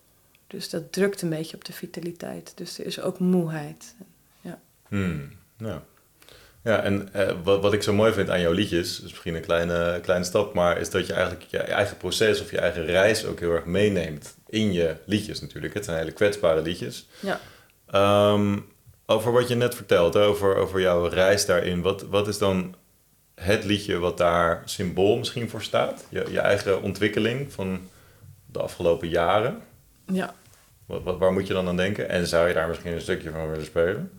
S1: Dus dat drukt een beetje op de vitaliteit. Dus er is ook moeheid.
S2: Hmm. Ja. Ja, en eh, wat, wat ik zo mooi vind aan jouw liedjes, is misschien een kleine, kleine stap, maar is dat je eigenlijk je eigen proces of je eigen reis ook heel erg meeneemt in je liedjes natuurlijk. Het zijn hele kwetsbare liedjes.
S1: Ja.
S2: Ehm, over wat je net vertelt, over, over jouw reis daarin, wat, wat is dan het liedje wat daar symbool misschien voor staat? Je, je eigen ontwikkeling van de afgelopen jaren?
S1: Ja.
S2: Wat, wat, waar moet je dan aan denken? En zou je daar misschien een stukje van willen spelen?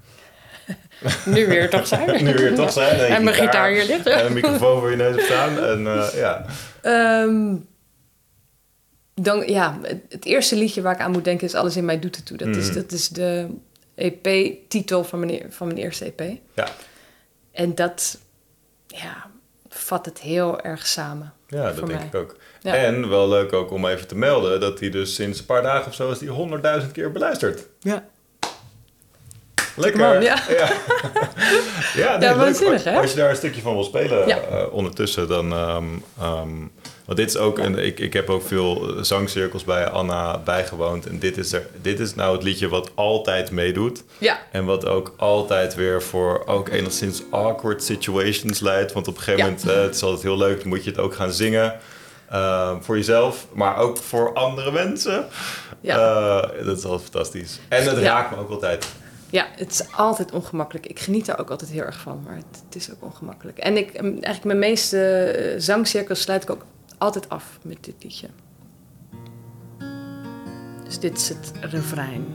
S1: Nu weer toch zijn.
S2: nu weer toch zijn.
S1: En mijn gitaar hier ligt.
S2: En een microfoon voor je neus op staan. En eh, ja.
S1: Ehm, dan, ja, het, eerste liedje waar ik aan moet denken is Alles in mij doet het toe. Dat, is,
S2: Mhm.
S1: dat is de EP-titel van mijn, van mijn eerste EP.
S2: Ja.
S1: En dat ja, vat het heel erg samen.
S2: Ja, dat denk
S1: mij.
S2: ik ook.
S1: Ja.
S2: En wel leuk ook om even te melden dat hij dus sinds een paar dagen of zo is die honderdduizend keer beluisterd.
S1: Ja.
S2: Lekker.
S1: Ja.
S2: ja. ja, nee,
S1: Ja, waanzinnig, hè?
S2: Als je daar een stukje van wil spelen
S1: Ja.
S2: eh, ondertussen, dan... ehm, ehm, want dit is ook, een, ik, ik heb ook veel zangcirkels bij Anna bijgewoond. En dit is, er, dit is nou het liedje wat altijd meedoet.
S1: Ja,
S2: En wat ook altijd weer voor ook enigszins awkward situations leidt. Want op een gegeven
S1: Ja.
S2: moment, eh, het is altijd heel leuk, dan moet je het ook gaan zingen. eh, voor jezelf, maar ook voor andere mensen.
S1: ja.
S2: Eh, dat is altijd fantastisch. En het raakt me ook altijd.
S1: Ja, het is altijd ongemakkelijk. Ik geniet daar ook altijd heel erg van, maar het, het is ook ongemakkelijk. En ik, em, eigenlijk mijn meeste eh, zangcirkels sluit ik ook altijd af met dit liedje. Dus dit is het refrein.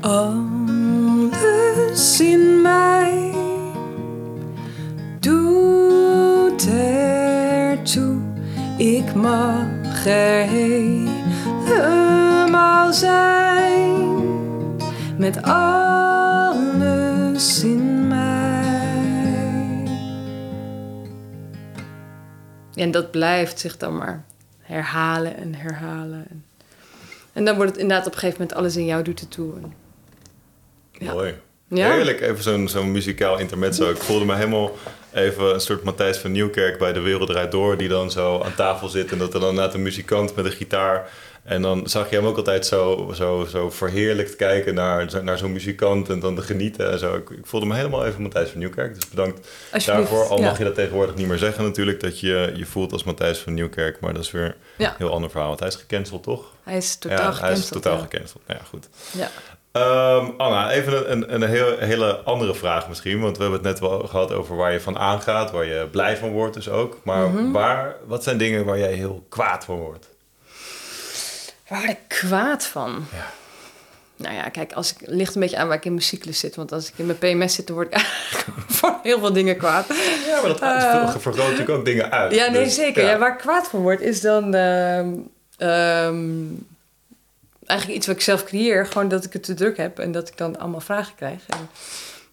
S1: Alles in mij doet ertoe. Ik mag er helemaal zijn met alles in mij. En dat blijft zich dan maar herhalen en herhalen. En, dan wordt het inderdaad op een gegeven moment alles in jou doet het toe. En- Ja.
S2: Mooi.
S1: Ja.
S2: Heerlijk, even zo'n zo'n muzikaal intermezzo. Ik voelde me helemaal even een soort Matthijs van Nieuwkerk bij De Wereld Draait Door... die dan zo aan tafel zit en dat er dan inderdaad een muzikant met een gitaar... en dan zag je hem ook altijd zo, zo, zo verheerlijkt kijken naar, naar zo'n muzikant... en dan te genieten en zo. Ik, ik voelde me helemaal even Matthijs van Nieuwkerk, dus bedankt daarvoor. Al
S1: ja.
S2: mag je dat tegenwoordig niet meer zeggen natuurlijk... dat je je voelt als Matthijs van Nieuwkerk, maar dat is weer een heel ander verhaal. Want hij is gecanceld, toch?
S1: Hij is totaal
S2: ja,
S1: gecanceld.
S2: hij is totaal
S1: ja.
S2: gecanceld. Nou Ja, goed.
S1: Ja.
S2: Ehm, Anna, even een, een, heel, hele andere vraag misschien. Want we hebben het net wel gehad over waar je van aangaat, waar je blij van wordt dus ook. Maar
S1: Mhm.
S2: waar, wat zijn dingen waar jij heel kwaad van wordt?
S1: Waar word ik kwaad van?
S2: Ja.
S1: Nou ja, kijk, als ik, het ligt een beetje aan waar ik in mijn cyclus zit. Want als ik in mijn PMS zit, dan word ik voor heel veel dingen kwaad.
S2: Ja, maar dat
S1: Eh.
S2: vergroot natuurlijk ook dingen uit.
S1: Ja, nee,
S2: Dus,
S1: zeker. Ja. waar ik kwaad van word, is dan ehm, ehm, eigenlijk iets wat ik zelf creëer. Gewoon dat ik het te druk heb en dat ik dan allemaal vragen krijg. En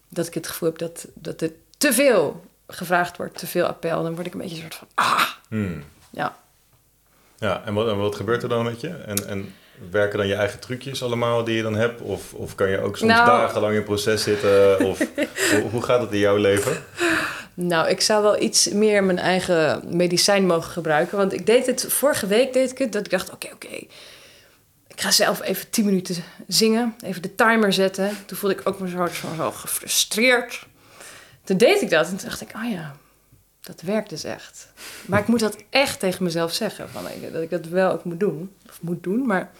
S1: dat ik het gevoel heb dat, dat het te veel gevraagd wordt, te veel appel. Dan word ik een beetje een soort van, ah,
S2: Hmm.
S1: ja.
S2: Ja, en wat, en wat gebeurt er dan met je? En, en werken dan je eigen trucjes allemaal die je dan hebt? Of, of kan je ook soms
S1: Nou.
S2: dagenlang in proces zitten? Of hoe, hoe gaat het in jouw leven?
S1: Nou, ik zou wel iets meer mijn eigen medicijn mogen gebruiken. Want ik deed het, vorige week deed ik het, dat ik dacht, oké, oké. Ik ga zelf even 10 minuten zingen, even de timer zetten. Toen voelde ik ook me zo, zo, zo gefrustreerd. Toen deed ik dat en toen dacht ik, oh ja, dat werkt dus echt. Maar ik moet dat echt tegen mezelf zeggen, van, dat ik dat wel ook moet doen. Of moet doen, maar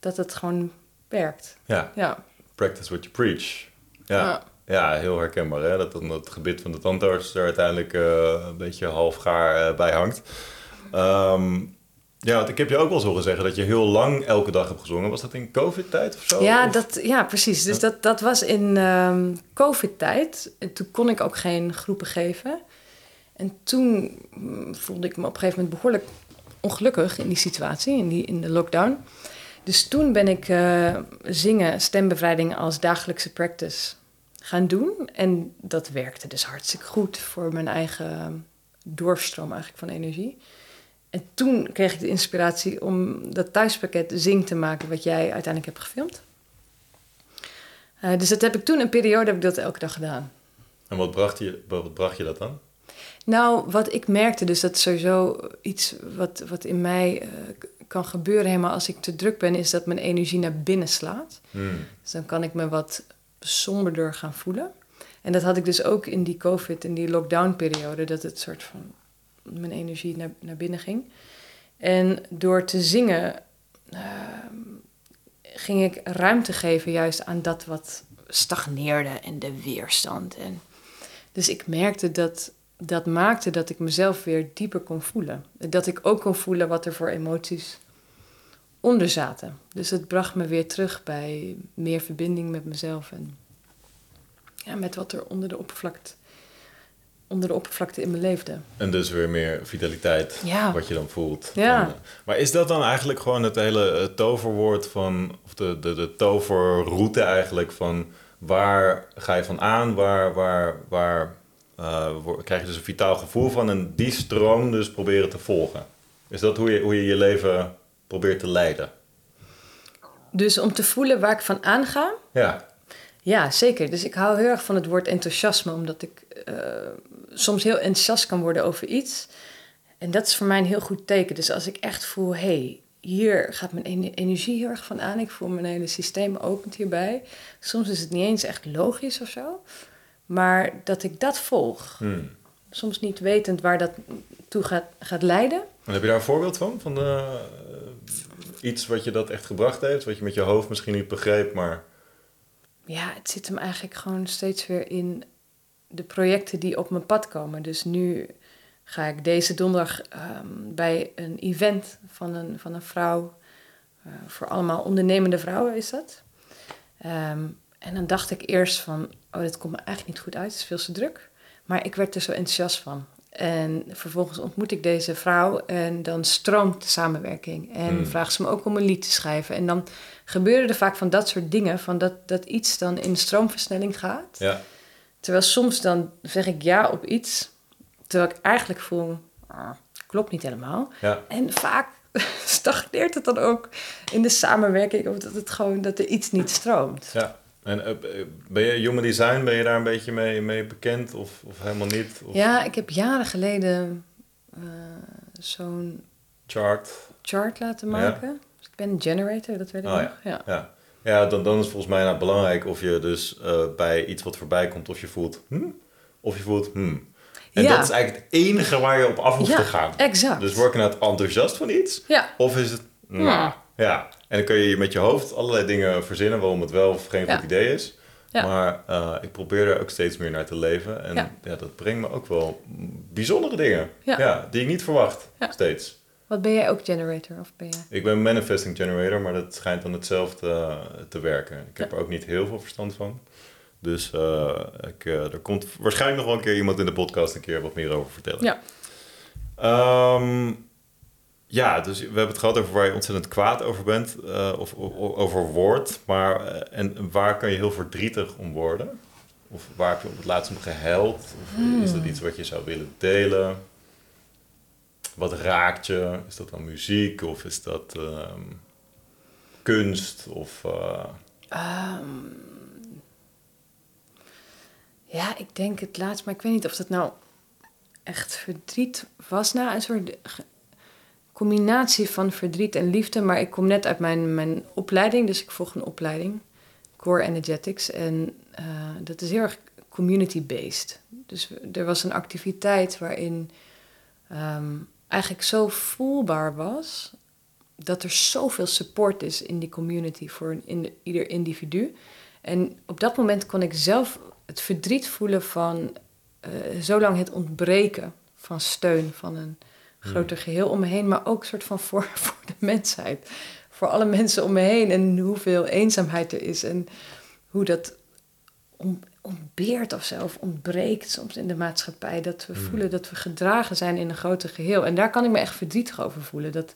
S1: dat het gewoon werkt.
S2: Ja,
S1: Ja,
S2: practice what you preach. Ja.
S1: Ja.
S2: Ja, heel herkenbaar. Hè? Dat dan het gebit van de tandarts er uiteindelijk eh, een beetje half gaar eh, bij hangt. Ehm, ja, want ik heb je ook wel eens horen zeggen dat je heel lang elke dag hebt gezongen. Was dat in covid-tijd of zo?
S1: Ja,
S2: Of-
S1: dat, ja precies. Dus dat, dat was in ehm, COVID-tijd. En toen kon ik ook geen groepen geven. En toen mm, voelde ik me op een gegeven moment behoorlijk ongelukkig in die situatie, in, die, in de lockdown. Dus toen ben ik eh, zingen, stembevrijding als dagelijkse practice gaan doen. En dat werkte dus hartstikke goed voor mijn eigen doorstroom eigenlijk van energie. En toen kreeg ik de inspiratie om dat thuispakket zing te maken wat jij uiteindelijk hebt gefilmd. Eh, dus dat heb ik toen een periode heb ik dat elke dag gedaan.
S2: En wat bracht, je, wat bracht je dat dan?
S1: Nou, wat ik merkte, dus dat is sowieso iets wat, wat in mij eh, kan gebeuren helemaal als ik te druk ben, is dat mijn energie naar binnen slaat.
S2: Hmm.
S1: Dus dan kan ik me wat somberder gaan voelen. En dat had ik dus ook in die COVID, in die lockdown-periode, dat het soort van mijn energie naar, naar binnen ging. En door te zingen ehm, ging ik ruimte geven juist aan dat wat stagneerde en de weerstand. En dus ik merkte dat dat maakte dat ik mezelf weer dieper kon voelen. Dat ik ook kon voelen wat er voor emoties onder zaten. Dus het bracht me weer terug bij meer verbinding met mezelf en ja, met wat er onder de oppervlakte, onder de oppervlakte in me leefde.
S2: En dus weer meer vitaliteit,
S1: Ja.
S2: wat je dan voelt.
S1: Ja.
S2: En, eh, maar is dat dan eigenlijk gewoon het hele eh, toverwoord van, of de, de, de toverroute eigenlijk van waar ga je van aan, waar, waar, waar eh, krijg je dus een vitaal gevoel van en die stroom dus proberen te volgen? Is dat hoe je hoe je, je leven probeert te leiden?
S1: Dus om te voelen waar ik van aanga,
S2: Ja,
S1: Ja, zeker. Dus ik hou heel erg van het woord enthousiasme, omdat ik eh, soms heel enthousiast kan worden over iets. En dat is voor mij een heel goed teken. Dus als ik echt voel, hé, hey, hier gaat mijn ener- energie heel erg van aan. Ik voel mijn hele systeem opent hierbij. Soms is het niet eens echt logisch of zo. Maar dat ik dat volg.
S2: Hmm.
S1: Soms niet wetend waar dat toe gaat, gaat leiden.
S2: En heb je daar een voorbeeld van? Van eh, iets wat je dat echt gebracht heeft, wat je met je hoofd misschien niet begreep, maar...
S1: Ja, het zit hem eigenlijk gewoon steeds weer in de projecten die op mijn pad komen. Dus nu ga ik deze donderdag ehm, bij een event van een, van een vrouw. eh, voor allemaal ondernemende vrouwen is dat. Ehm, en dan dacht ik eerst van, oh, dit komt me eigenlijk niet goed uit, het is veel te druk. Maar ik werd er zo enthousiast van. En vervolgens ontmoet ik deze vrouw en dan stroomt de samenwerking. En
S2: Hmm.
S1: vraagt ze me ook om een lied te schrijven. En dan gebeuren er vaak van dat soort dingen, van dat, dat iets dan in stroomversnelling gaat.
S2: Ja,
S1: Terwijl soms dan zeg ik ja op iets, terwijl ik eigenlijk voel, ah, klopt niet helemaal.
S2: ja.
S1: En vaak stagneert het dan ook in de samenwerking, of dat het gewoon dat er iets niet stroomt.
S2: Ja, en eh, ben je human design, ben je daar een beetje mee, mee bekend of, of helemaal niet? Of
S1: Ja, ik heb jaren geleden eh, zo'n
S2: chart?
S1: chart laten maken. Dus ik ben een generator, dat weet ik
S2: Oh,
S1: nog. Ja.
S2: Ja, ja dan, dan is volgens mij nou belangrijk of je dus eh, bij iets wat voorbij komt, of je voelt hm, of je voelt hm. En
S1: Ja.
S2: dat is eigenlijk het enige waar je op af hoeft
S1: Ja,
S2: te gaan.
S1: exact.
S2: Dus word je nou enthousiast van iets?
S1: Ja.
S2: Of is het... nou,
S1: Ja.
S2: ja. En dan kun je met je hoofd allerlei dingen verzinnen waarom het wel of geen goed idee is. Maar eh, ik probeer er ook steeds meer naar te leven. En ja. Dat brengt me ook wel bijzondere dingen.
S1: Ja.
S2: die ik niet verwacht. Steeds.
S1: Wat ben jij ook generator? Of ben je...
S2: Ik ben manifesting generator, maar dat schijnt dan hetzelfde eh, te werken. Ik heb er ook niet heel veel verstand van. Dus eh, ik, eh, er komt waarschijnlijk nog wel een keer iemand in de podcast een keer wat meer over vertellen.
S1: Ja.
S2: Ehm, ja, dus we hebben het gehad over waar je ontzettend kwaad over bent, of, over wordt. Maar en waar kan je heel verdrietig om worden? Of waar heb je op het laatst om gehuild? Of is dat iets wat je zou willen delen? Wat raakt je? Is dat dan muziek of is dat ehm, kunst? Of, eh,
S1: Ehm, ja, ik denk het laatst, maar ik weet niet of dat nou echt verdriet was. Nou, een soort combinatie van verdriet en liefde. Maar ik kom net uit mijn, mijn opleiding, dus ik volg een opleiding, Core Energetics. En eh, dat is heel erg community-based. Dus er was een activiteit waarin ehm, eigenlijk zo voelbaar was dat er zoveel support is in die community voor een, in, ieder individu. En op dat moment kon ik zelf het verdriet voelen van eh zo lang het ontbreken van steun van een groter geheel om me heen, maar ook een soort van voor, voor de mensheid. Voor alle mensen om me heen en hoeveel eenzaamheid er is en hoe dat on- ontbeert of zo, of ontbreekt soms in de maatschappij. Dat we voelen dat we gedragen zijn in een groter geheel. En daar kan ik me echt verdrietig over voelen. Dat,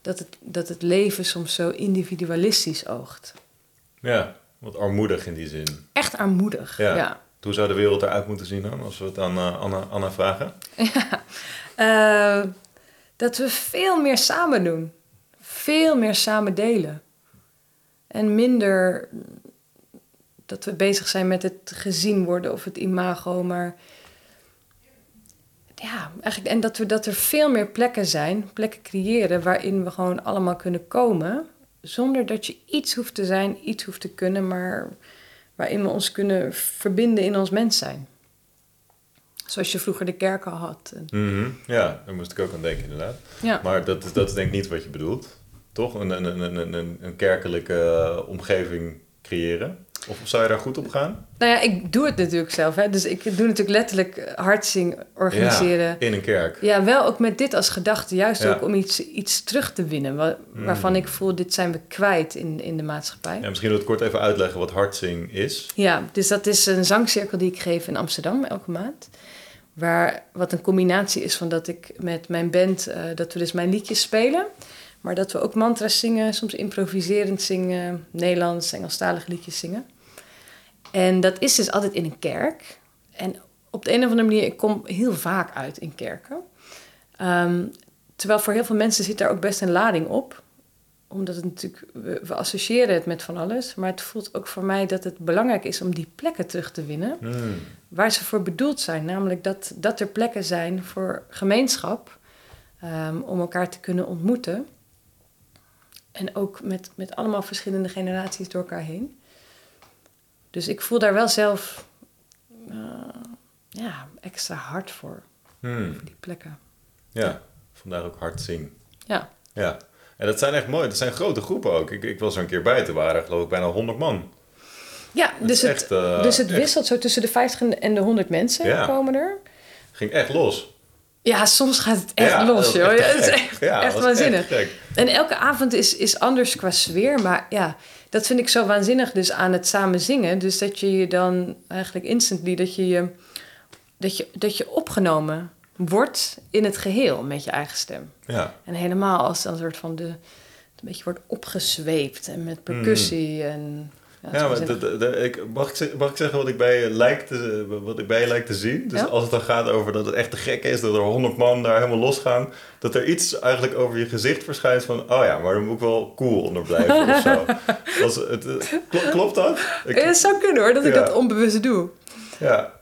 S1: dat, het, dat het leven soms zo individualistisch oogt.
S2: ja, wat armoedig in die zin.
S1: Echt armoedig.
S2: Ja.
S1: Ja.
S2: Hoe zou de wereld eruit moeten zien dan, als we het aan eh, Anna, Anna vragen?
S1: Eh, dat we veel meer samen doen. Veel meer samen delen. En minder dat we bezig zijn met het gezien worden of het imago, maar ja, eigenlijk en dat we dat er veel meer plekken zijn, plekken creëren waarin we gewoon allemaal kunnen komen, zonder dat je iets hoeft te zijn, iets hoeft te kunnen, maar waarin we ons kunnen verbinden in ons mens zijn. Zoals je vroeger de kerk al had.
S2: Mhm. Ja, daar moest ik ook aan denken inderdaad.
S1: ja.
S2: Maar dat is, dat is denk ik niet wat je bedoelt, toch? Een, een, een, een, een, een kerkelijke eh, omgeving creëren. Of zou je daar goed op gaan?
S1: Nou ja, ik doe het natuurlijk zelf. Hè. Dus ik doe natuurlijk letterlijk hartzing organiseren.
S2: Ja, in een kerk.
S1: Ja, wel ook met dit als gedachte. Juist ook om iets, iets terug te winnen. Waar, hmm. Waarvan ik voel, dit zijn we kwijt in, in de maatschappij.
S2: Ja, misschien wil ik kort even uitleggen wat hartzing is.
S1: Ja, dus dat is een zangcirkel die ik geef in Amsterdam elke maand. Waar, wat een combinatie is van dat ik met mijn band, uh, dat we dus mijn liedjes spelen. Maar dat we ook mantra's zingen, soms improviserend zingen, Nederlands, Engelstalige liedjes zingen. En dat is dus altijd in een kerk. En op de een of andere manier, ik kom heel vaak uit in kerken. Um, terwijl voor heel veel mensen zit daar ook best een lading op. Omdat het natuurlijk, we, associëren het met van alles. Maar het voelt ook voor mij dat het belangrijk is om die plekken terug te winnen. Hmm. Waar ze voor bedoeld zijn. Namelijk dat, dat er plekken zijn voor gemeenschap. Um, om elkaar te kunnen ontmoeten. En ook met, met allemaal verschillende generaties door elkaar heen. Dus ik voel daar wel zelf uh, ja, extra hard voor. Hmm. Voor die plekken.
S2: Ja, vandaar ook hard zien.
S1: Ja.
S2: Ja. En dat zijn echt mooi. Dat zijn grote groepen ook. Ik, ik was er een keer bij. te waren geloof ik bijna 100 man.
S1: Ja, dus het, uh, dus het wisselt zo tussen de 50 en de 100 mensen ja. komen er.
S2: Ging echt los.
S1: Ja, soms gaat het echt los, joh. Het is echt, ja, echt waanzinnig. en elke avond is, is anders qua sfeer. Maar ja, dat vind ik zo waanzinnig dus aan het samen zingen. Dus dat je je dan eigenlijk instantly... dat je, je, dat je, dat je opgenomen wordt in het geheel met je eigen stem.
S2: Ja.
S1: En helemaal als dan een soort van de... een beetje wordt opgezweept en met percussie mm. en
S2: ja, maar ik, mag, ik, mag ik zeggen wat ik bij je lijk te, wat ik bij je lijk te zien? Dus als het dan gaat over dat het echt te gek is, dat er honderd man daar helemaal losgaan, dat er iets eigenlijk over je gezicht verschijnt van, oh ja, maar dan moet ik wel cool onder blijven of zo. Het, klopt dat?
S1: Ik, het zou kunnen hoor, dat ik dat onbewust doe.
S2: Ja.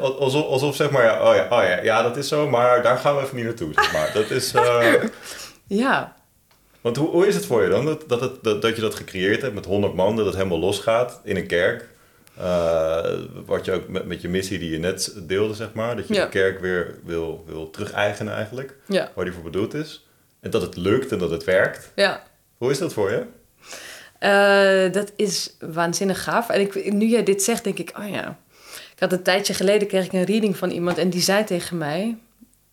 S2: Alsof, alsof zeg maar, ja, oh ja, oh ja, ja, dat is zo, maar daar gaan we even niet naartoe, zeg maar. Dat is... Uh...
S1: ja,
S2: want hoe, hoe is het voor je dan dat, dat, het, dat, dat je dat gecreëerd hebt met 100 man, dat het helemaal losgaat in een kerk? Uh, wat je ook met, met je missie die je net deelde, zeg maar, dat je de kerk weer wil, wil terug-eigenen eigenlijk,
S1: ja.
S2: waar die voor bedoeld is. En dat het lukt en dat het werkt.
S1: Ja.
S2: Hoe is dat voor je?
S1: Uh, dat is waanzinnig gaaf. En ik, nu jij dit zegt, denk ik, oh ja. Ik had een tijdje geleden kreeg ik een reading van iemand en die zei tegen mij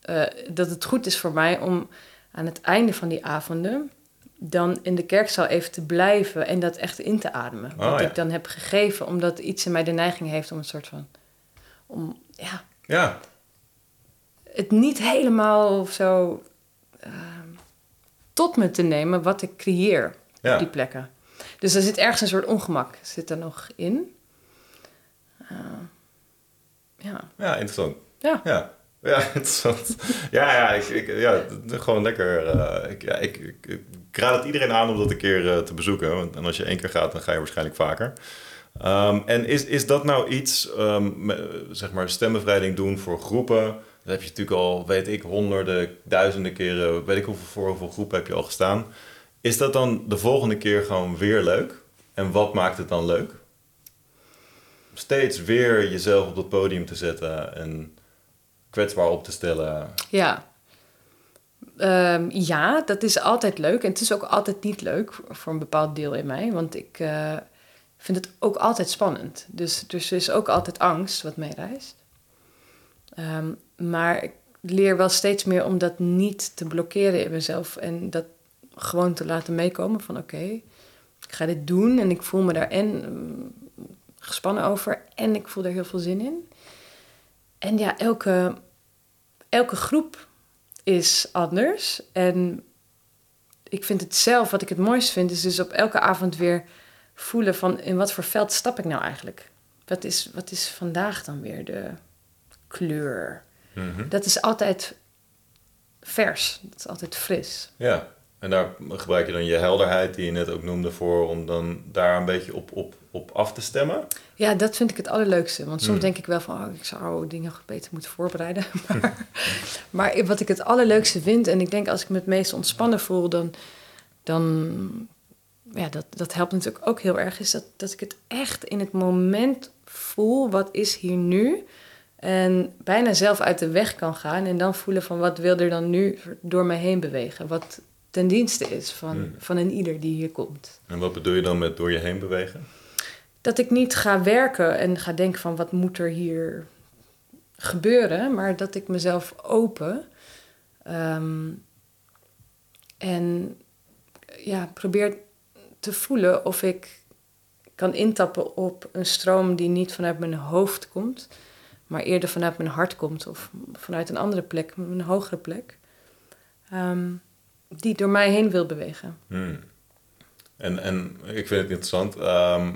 S1: uh, dat het goed is voor mij om aan het einde van die avonden dan in de kerkzaal even te blijven en dat echt in te ademen. Oh, wat ik dan heb gegeven, omdat iets in mij de neiging heeft om een soort van. om ja.
S2: ja.
S1: het niet helemaal zo uh, tot me te nemen wat ik creëer op die plekken. Dus er zit ergens een soort ongemak zit er nog in. Uh, ja.
S2: ja, interessant.
S1: Ja.
S2: ja. Ja. Ja, ja, ik, ik, ja gewoon lekker. Uh, ik, ik, ik, raad het iedereen aan om dat een keer uh, te bezoeken. En als je één keer gaat, dan ga je waarschijnlijk vaker. Um, en is, is dat nou iets, um, zeg maar, stembevrijding doen voor groepen? Dat heb je natuurlijk al, weet ik, honderden, duizenden keren, weet ik hoeveel, voor hoeveel groepen heb je al gestaan. Is dat dan de volgende keer gewoon weer leuk? En wat maakt het dan leuk? Steeds weer jezelf op het podium te zetten en kwetsbaar op te stellen.
S1: Ja. Um, ja, dat is altijd leuk. En het is ook altijd niet leuk voor een bepaald deel in mij. Want ik uh, vind het ook altijd spannend. Dus, dus er is ook altijd angst wat meereist. Um, maar ik leer wel steeds meer om dat niet te blokkeren in mezelf. En dat gewoon te laten meekomen van oké, ik ga dit doen. En ik voel me daar en um, gespannen over. En ik voel er heel veel zin in. En ja, elke, elke groep is anders. En ik vind het zelf, wat ik het mooist vind, is dus op elke avond weer voelen van in wat voor veld stap ik nou eigenlijk? Wat is, wat is vandaag dan weer de kleur? Mhm. Dat is altijd vers, dat is altijd fris.
S2: Ja, en daar gebruik je dan je helderheid, die je net ook noemde, voor om dan daar een beetje op, op, op af te stemmen?
S1: Ja, dat vind ik het allerleukste. Want soms hmm. denk ik wel van, oh, ik zou dingen beter moeten voorbereiden. maar, maar, wat ik het allerleukste vind, en ik denk als ik me het meest ontspannen voel, dan, dan ja, dat, dat helpt natuurlijk ook heel erg, is dat, dat ik het echt in het moment voel, wat is hier nu? En bijna zelf uit de weg kan gaan en dan voelen van wat wil er dan nu door mij heen bewegen? Wat ten dienste is van, hmm. van een ieder die hier komt.
S2: En wat bedoel je dan met door je heen bewegen?
S1: Dat ik niet ga werken en ga denken van wat moet er hier gebeuren, maar dat ik mezelf open ehm, en ja, probeer te voelen of ik kan intappen op een stroom die niet vanuit mijn hoofd komt, maar eerder vanuit mijn hart komt of vanuit een andere plek, een hogere plek, ehm, die door mij heen wil bewegen.
S2: Hmm. En, en ik vind het interessant, ehm,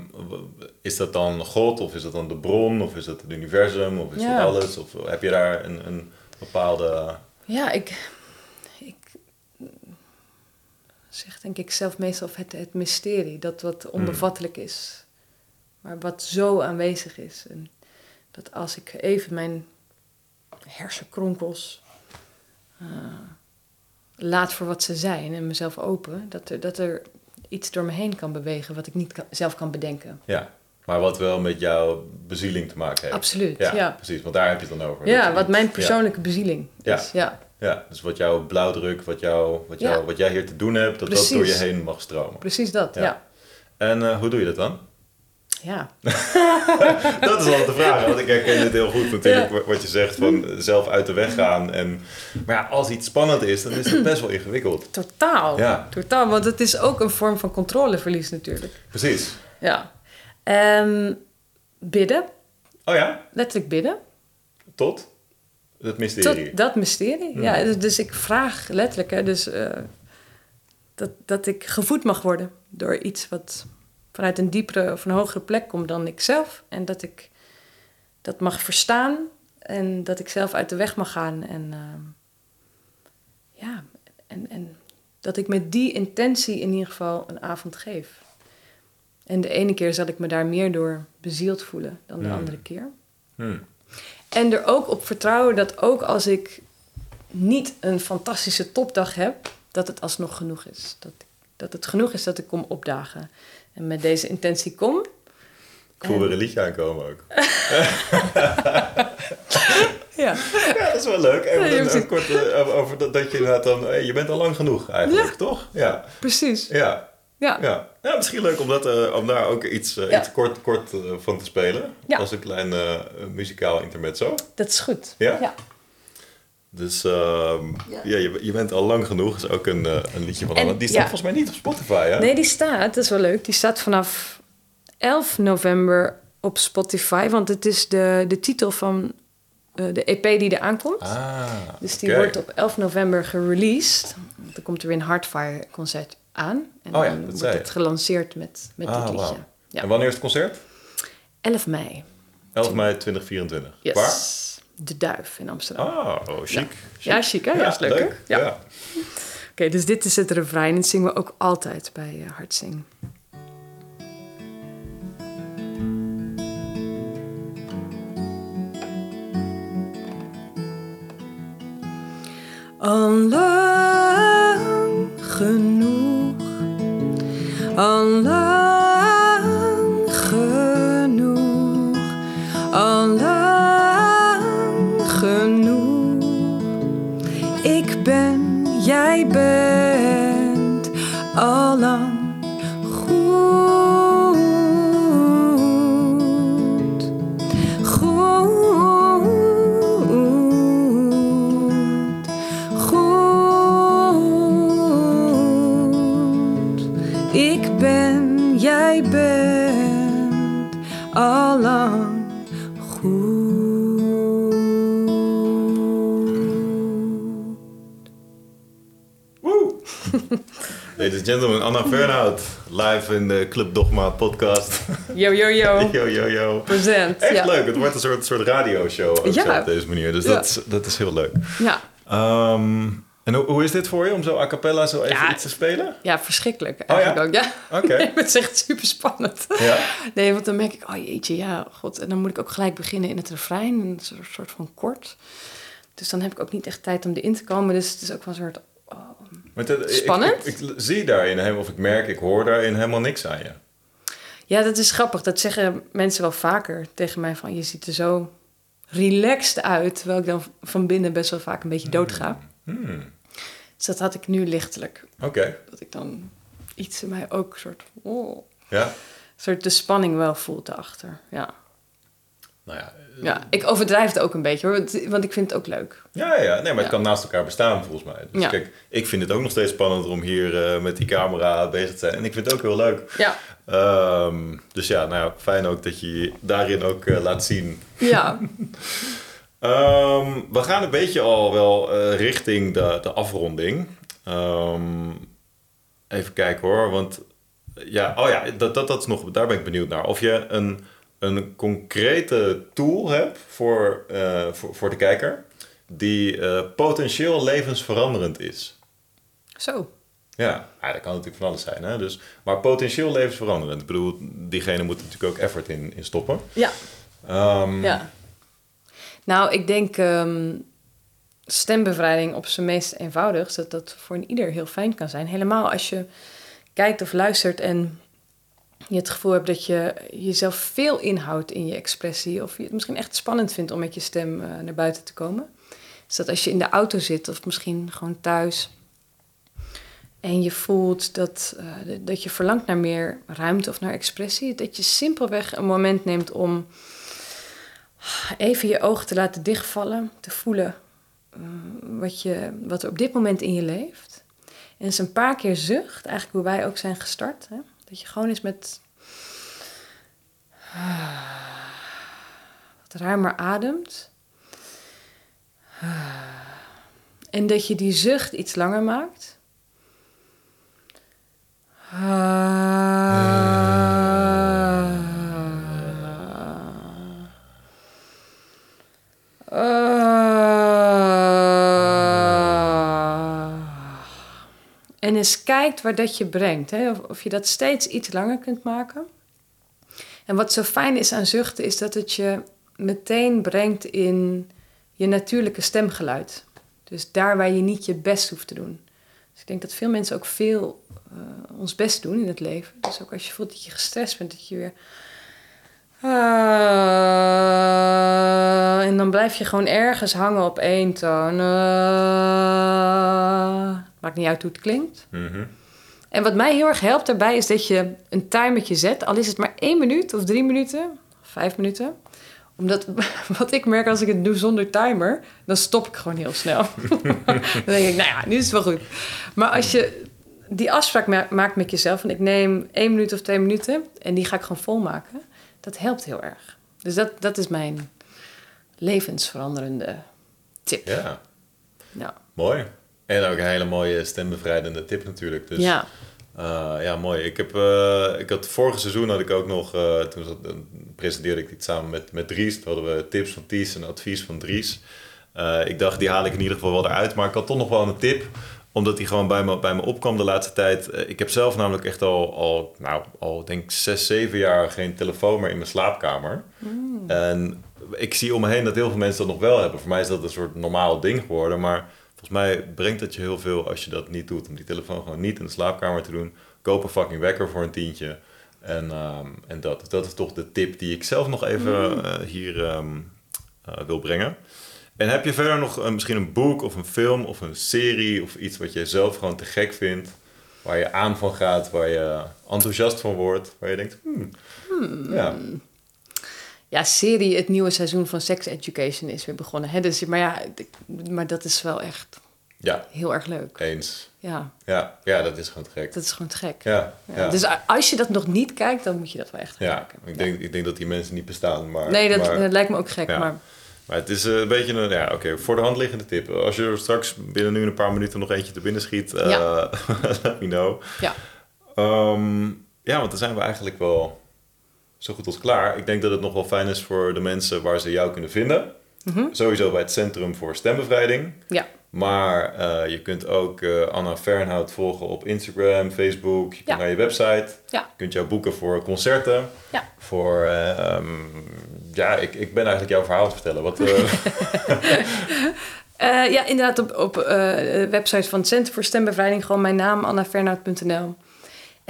S2: is dat dan God of is dat dan de bron of is dat het universum of is
S1: Ja.
S2: dat alles? Of heb je daar een, een bepaalde...
S1: Ja, ik, ik zeg denk ik zelf meestal het, het mysterie, dat wat onbevattelijk is, maar wat zo aanwezig is. En dat als ik even mijn hersenkronkels eh, laat voor wat ze zijn en mezelf open, dat er, dat er iets door me heen kan bewegen wat ik niet kan- zelf kan bedenken.
S2: Ja, maar wat wel met jouw bezieling te maken heeft.
S1: Absoluut,
S2: Ja,
S1: ja.
S2: precies, want daar heb je het dan over.
S1: Ja, wat mijn persoonlijke bezieling is. Ja.
S2: Ja, dus wat jouw blauwdruk, wat, jou, wat, jou, wat jij hier te doen hebt, dat
S1: Precies.
S2: dat door je heen mag stromen.
S1: precies dat.
S2: Ja.
S1: Ja.
S2: En eh, hoe doe je dat dan?
S1: Ja.
S2: dat is altijd de vraag, want ik herken dit heel goed natuurlijk, wa- wat je zegt van zelf uit de weg gaan. En, maar ja, als iets spannend is, dan is het best wel ingewikkeld.
S1: Totaal.
S2: Ja.
S1: Totaal, want het is ook een vorm van controleverlies natuurlijk.
S2: Precies.
S1: Ja. En bidden,
S2: Oh ja,
S1: letterlijk bidden.
S2: tot het mysterie.
S1: Tot dat mysterie.
S2: Hmm.
S1: Ja, dus, dus ik vraag letterlijk, hè, dus, eh, dat, dat ik gevoed mag worden door iets wat vanuit een diepere of een hogere plek komt dan ik zelf. En dat ik dat mag verstaan en dat ik zelf uit de weg mag gaan. En ehm, ja, en, en dat ik met die intentie in ieder geval een avond geef. En de ene keer zal ik me daar meer door bezield voelen dan de
S2: Hmm.
S1: andere keer.
S2: Hmm.
S1: En er ook op vertrouwen dat ook als ik niet een fantastische topdag heb, dat het alsnog genoeg is. Dat, dat het genoeg is dat ik kom opdagen. En met deze intentie kom.
S2: Ik voel weer een liedje aankomen ook.
S1: Ja,
S2: Ja, dat is wel leuk. En
S1: Ja, je
S2: een, kort eh, over, dat, dat je inderdaad dan... je bent al lang genoeg eigenlijk, toch? Ja.
S1: precies.
S2: Ja.
S1: Ja,
S2: Ja. ja, misschien leuk om, dat, eh, om daar ook iets, eh, iets kort, kort van te spelen. Als een klein muzikaal intermezzo.
S1: dat is goed.
S2: Ja? Dus ehm, ja.
S1: Ja.
S2: je, je bent al lang genoeg. is ook een, eh, een liedje van
S1: En-
S2: Anna. Die staat
S1: ja.
S2: volgens mij niet op Spotify, hè?
S1: Nee, die staat, dat is wel leuk. Die staat vanaf 11 november op Spotify. Want het is de, de titel van eh, de EP die er aankomt.
S2: Ah,
S1: Dus die wordt op 11 november gereleased. Dan komt er weer een Hardfire concert aan. En
S2: Oh ja,
S1: dan wordt het gelanceerd met, met
S2: Ah,
S1: dit liedje.
S2: En wanneer is het concert?
S1: 11 mei.
S2: 11 mei 2024.
S1: Yes.
S2: Waar?
S1: De Duif in Amsterdam.
S2: Ah, oh, chic.
S1: Ja, chic hè? Ja, is leuk? Ja.
S2: Ja.
S1: Oké, dus dit is het refrein. En zingen we ook altijd bij uh, Hartzing. Al lang genoeg, al lang genoeg. Ik ben, jij bent, al
S2: gentlemen, Anna Fernhout. Live in de Club Dogma podcast.
S1: Yo, yo, yo.
S2: yo, yo, yo.
S1: Present.
S2: Echt
S1: ja.
S2: leuk. Het wordt een soort, soort radioshow
S1: Ja.
S2: op deze manier. Dus
S1: Ja.
S2: dat, is, dat is heel leuk.
S1: Ja.
S2: Ehm, en hoe, hoe is dit voor je om zo a cappella zo even
S1: Ja.
S2: iets te spelen?
S1: ja, verschrikkelijk
S2: Oh,
S1: eigenlijk ook. Ja.
S2: Oké.
S1: het is echt super spannend.
S2: Ja.
S1: Nee, want dan merk ik, oh jeetje, ja, god. En dan moet ik ook gelijk beginnen in het refrein. Een soort- soort van kort. Dus dan heb ik ook niet echt tijd om erin te komen. Dus het is ook wel een soort...
S2: Maar
S1: Spannend?
S2: Ik, ik, zie daarin, helemaal- of ik merk, ik hoor daarin helemaal niks aan je.
S1: Ja, dat is grappig. Dat zeggen mensen wel vaker tegen mij van... je ziet er zo relaxed uit. Terwijl ik dan van binnen best wel vaak een beetje dood ga.
S2: Hmm.
S1: Dus dat had ik nu lichtelijk.
S2: Oké.
S1: Dat ik dan iets in mij ook soort... Oh.
S2: Ja.
S1: soort de spanning wel voelt erachter. Ja.
S2: Nou ja,
S1: ja, ik overdrijf het ook een beetje hoor, want- ik vind het ook leuk.
S2: Ja, ja, nee, maar het
S1: Ja.
S2: kan naast elkaar bestaan volgens mij. Dus
S1: Ja.
S2: kijk, ik vind het ook nog steeds spannender om hier eh, met die camera bezig te zijn. En ik vind het ook heel leuk.
S1: Ja,
S2: Ehm, dus ja, nou ja, fijn ook dat je je daarin ook eh, laat zien.
S1: ja.
S2: Ehm, we gaan een beetje al wel eh, richting de, de afronding. Ehm, even kijken hoor, want ja, oh ja, dat, dat, dat is nog, daar ben ik benieuwd naar. Of je een, een concrete tool hebt voor, eh, voor, voor de kijker die eh, potentieel levensveranderend is.
S1: Zo.
S2: Ja, ja, dat kan natuurlijk van alles zijn. Hè? Dus, maar potentieel levensveranderend. Ik bedoel, diegene moet er natuurlijk ook effort in, in stoppen.
S1: Ja,
S2: Ehm,
S1: ja. Nou, ik denk ehm, stembevrijding op zijn meest eenvoudig, dat dat voor een ieder heel fijn kan zijn. Helemaal als je kijkt of luistert en je het gevoel hebt dat je jezelf veel inhoudt in je expressie, of je het misschien echt spannend vindt om met je stem eh, naar buiten te komen. Dus dat als je in de auto zit of misschien gewoon thuis en je voelt dat, eh, dat je verlangt naar meer ruimte of naar expressie, dat je simpelweg een moment neemt om even je ogen te laten dichtvallen, te voelen eh, wat, je, wat er op dit moment in je leeft. En eens een paar keer zucht, eigenlijk hoe wij ook zijn gestart. Hè? Dat je gewoon eens met wat ruimer ademt. En dat je die zucht iets langer maakt. En eens kijkt waar dat je brengt. Hè? Of, je dat steeds iets langer kunt maken. En wat zo fijn is aan zuchten, is dat het je meteen brengt in je natuurlijke stemgeluid. Dus daar waar je niet je best hoeft te doen. Dus ik denk dat veel mensen ook veel eh, ons best doen in het leven. Dus ook als je voelt dat je gestrest bent, dat je weer. Ah, en dan blijf je gewoon ergens hangen op één toon. Ah. Maakt niet uit hoe het klinkt.
S2: mhm.
S1: En wat mij heel erg helpt daarbij is dat je een timertje zet. Al is het maar één minuut of drie minuten, vijf minuten. Omdat wat ik merk als ik het doe zonder timer, dan stop ik gewoon heel snel. dan denk ik, nou ja, nu is het wel goed. Maar als je die afspraak ma- maakt met jezelf... en ik neem één minuut of twee minuten en die ga ik gewoon volmaken... dat helpt heel erg. Dus dat, dat is mijn levensveranderende tip.
S2: Ja,
S1: Ja.
S2: mooi. En ook een hele mooie stembevrijdende tip natuurlijk. Dus,
S1: ja.
S2: eh, ja, mooi. Ik, heb, eh, ik had vorige seizoen had ik ook nog, eh, toen zat- presenteerde ik dit samen met, met Dries. Toen hadden we tips van Ties en advies van Dries. Ik dacht, die haal ik in ieder geval wel eruit. Maar ik had toch nog wel een tip omdat die gewoon bij me, bij me opkwam de laatste tijd. Ik heb zelf namelijk echt al, al, nou, al denk ik zes, zeven jaar geen telefoon meer in mijn slaapkamer. En ik zie om me heen dat heel veel mensen dat nog wel hebben. Voor mij is dat een soort normaal ding geworden. Maar volgens mij brengt het je heel veel als je dat niet doet. Om die telefoon gewoon niet in de slaapkamer te doen. Koop een fucking wekker voor een tientje. En, ehm, en dat, dat is toch de tip die ik zelf nog even eh, hier ehm, eh, wil brengen. En heb je verder nog eh, misschien een boek of een film of een serie of iets wat je zelf gewoon te gek vindt? Waar je aan van gaat, waar je enthousiast van wordt, waar je denkt, hmm, ja,
S1: Ja, serie, het nieuwe seizoen van Sex Education is weer begonnen. Hè? Dus, maar ja, maar dat is wel echt
S2: ja,
S1: heel erg leuk.
S2: eens.
S1: Ja,
S2: Ja, ja, dat is gewoon te gek.
S1: dat is gewoon te gek.
S2: Ja,
S1: Ja,
S2: ja.
S1: Dus als je dat nog niet kijkt, dan moet je dat wel echt gaan
S2: ja.
S1: kijken.
S2: Ik, denk, ik denk dat die mensen niet bestaan, maar...
S1: nee, dat,
S2: maar,
S1: dat lijkt me ook gek. Maar
S2: maar het is eh, een beetje een, ja, oké, voor de hand liggende tip. Als je er straks binnen nu een paar minuten nog eentje te binnen schiet,
S1: Ja.
S2: let me know.
S1: ja,
S2: Ehm, ja, want dan zijn we eigenlijk wel zo goed als klaar. Ik denk dat het nog wel fijn is voor de mensen waar ze jou kunnen vinden.
S1: Mhm.
S2: Sowieso bij het Centrum voor Stembevrijding.
S1: ja,
S2: Maar eh, je kunt ook eh, Anna Fernhout volgen op Instagram, Facebook. Je
S1: Ja.
S2: naar je website.
S1: Ja.
S2: Je kunt jou boeken voor concerten.
S1: Ja.
S2: Voor, eh, ehm, ja, ik, ik ben eigenlijk jouw verhaal te vertellen. Wat,
S1: ja inderdaad op, op de website van het Centrum voor Stembevrijding gewoon mijn naam, annafernout.nl.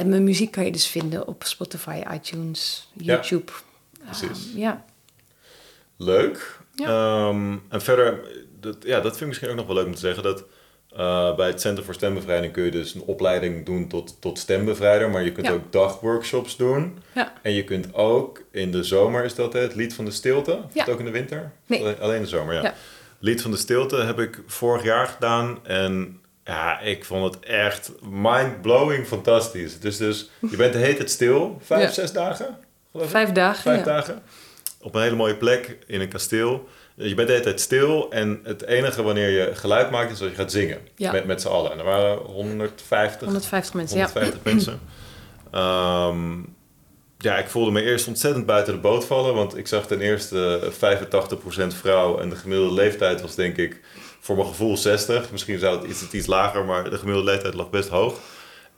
S1: En mijn muziek kan je dus vinden op Spotify, iTunes,
S2: Ja,
S1: YouTube.
S2: precies.
S1: Ah, ja,
S2: leuk.
S1: Ja.
S2: Ehm, en verder, dat, ja, dat vind ik misschien ook nog wel leuk om te zeggen. Dat Eh, bij het Center voor Stembevrijding kun je dus een opleiding doen tot, tot stembevrijder, maar je kunt
S1: Ja.
S2: ook dagworkshops doen.
S1: Ja.
S2: En je kunt ook in de zomer, is dat het lied van de stilte? Of
S1: Ja.
S2: het ook in de winter?
S1: Nee.
S2: Alleen, alleen de zomer, ja.
S1: Ja.
S2: Lied van de stilte heb ik vorig jaar gedaan en ja, ik vond het echt mind-blowing fantastisch. Dus, dus je bent de hele tijd stil, vijf,
S1: Ja.
S2: zes dagen? Geloof ik?
S1: Vijf dagen.
S2: Vijf
S1: ja.
S2: dagen. Op een hele mooie plek in een kasteel. Je bent de hele tijd stil en het enige wanneer je geluid maakt is als je gaat zingen.
S1: Ja.
S2: Met, met z'n allen. En er waren 150,
S1: 150 mensen, ja.
S2: 150 mensen. Ehm, ja, ik voelde me eerst ontzettend buiten de boot vallen. Want ik zag ten eerste 85% vrouw. En de gemiddelde leeftijd was denk ik voor mijn gevoel 60. Misschien zou het iets, iets lager, maar de gemiddelde leeftijd lag best hoog.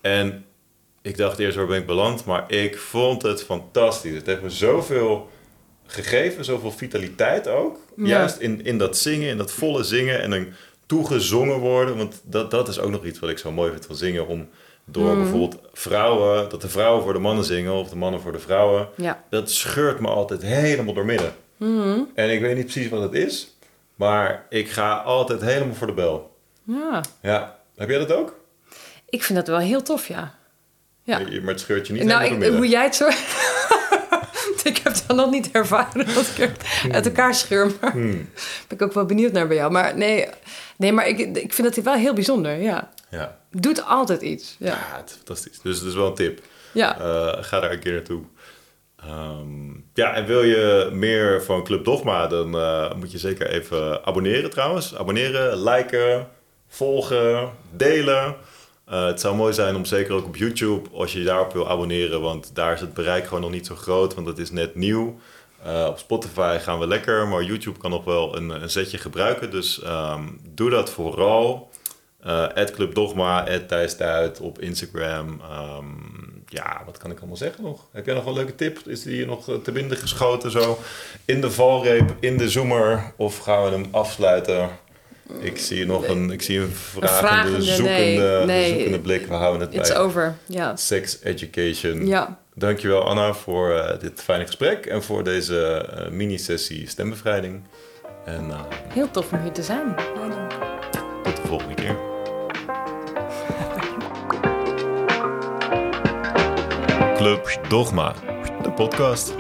S2: En ik dacht eerst, waar ben ik beland? Maar ik vond het fantastisch. Het heeft me zoveel gegeven, zoveel vitaliteit ook.
S1: Ja.
S2: Juist in, in dat zingen, in dat volle zingen en dan toegezongen worden. Want dat, dat is ook nog iets wat ik zo mooi vind van zingen. Om door bijvoorbeeld vrouwen, dat de vrouwen voor de mannen zingen of de mannen voor de vrouwen.
S1: Ja.
S2: Dat scheurt me altijd helemaal door midden. En ik weet niet precies wat het is, maar ik ga altijd helemaal voor de bel.
S1: ja.
S2: Ja, heb jij dat ook?
S1: Ik vind dat wel heel tof, ja. Ja.
S2: Maar het scheurt je niet
S1: Nou,
S2: helemaal
S1: ik, hoe jij het zo... ik heb het dan nog niet ervaren dat ik er uit elkaar scheur. Maar
S2: Hmm.
S1: ben ik ook wel benieuwd naar bij jou. Maar nee, nee maar ik, ik vind het wel heel bijzonder, ja.
S2: Ja.
S1: Doet altijd iets,
S2: ja,
S1: ja.
S2: het is fantastisch. Dus het is wel een tip.
S1: Ja,
S2: Eh, ga daar een keer naartoe. Ehm, ja, en wil je meer van Club Dogma, dan eh, moet je zeker even abonneren trouwens. Abonneren, liken, volgen, delen. Eh, het zou mooi zijn om zeker ook op YouTube, als je je daarop wil abonneren, want daar is het bereik gewoon nog niet zo groot, want het is net nieuw. Eh, op Spotify gaan we lekker, maar YouTube kan nog wel een, een zetje gebruiken. Dus ehm, doe dat vooral. Eh Club Dogma, Thijs Duit op Instagram. Ehm, ja, wat kan ik allemaal zeggen nog? Heb jij nog een leuke tip? Is die hier nog eh, te binden geschoten zo? In de valreep, in de zoomer? Of gaan we hem afsluiten? Ik zie nog een, ik zie een vragende,
S1: vragende,
S2: zoekende,
S1: nee, nee.
S2: zoekende blik. We houden het
S1: it's
S2: bij
S1: over. Ja.
S2: sex education.
S1: ja.
S2: Dankjewel Anna voor eh, dit fijne gesprek en voor deze eh, mini-sessie stembevrijding. En
S1: Heel tof om hier te zijn.
S2: Tot de volgende keer. Dogma, de podcast.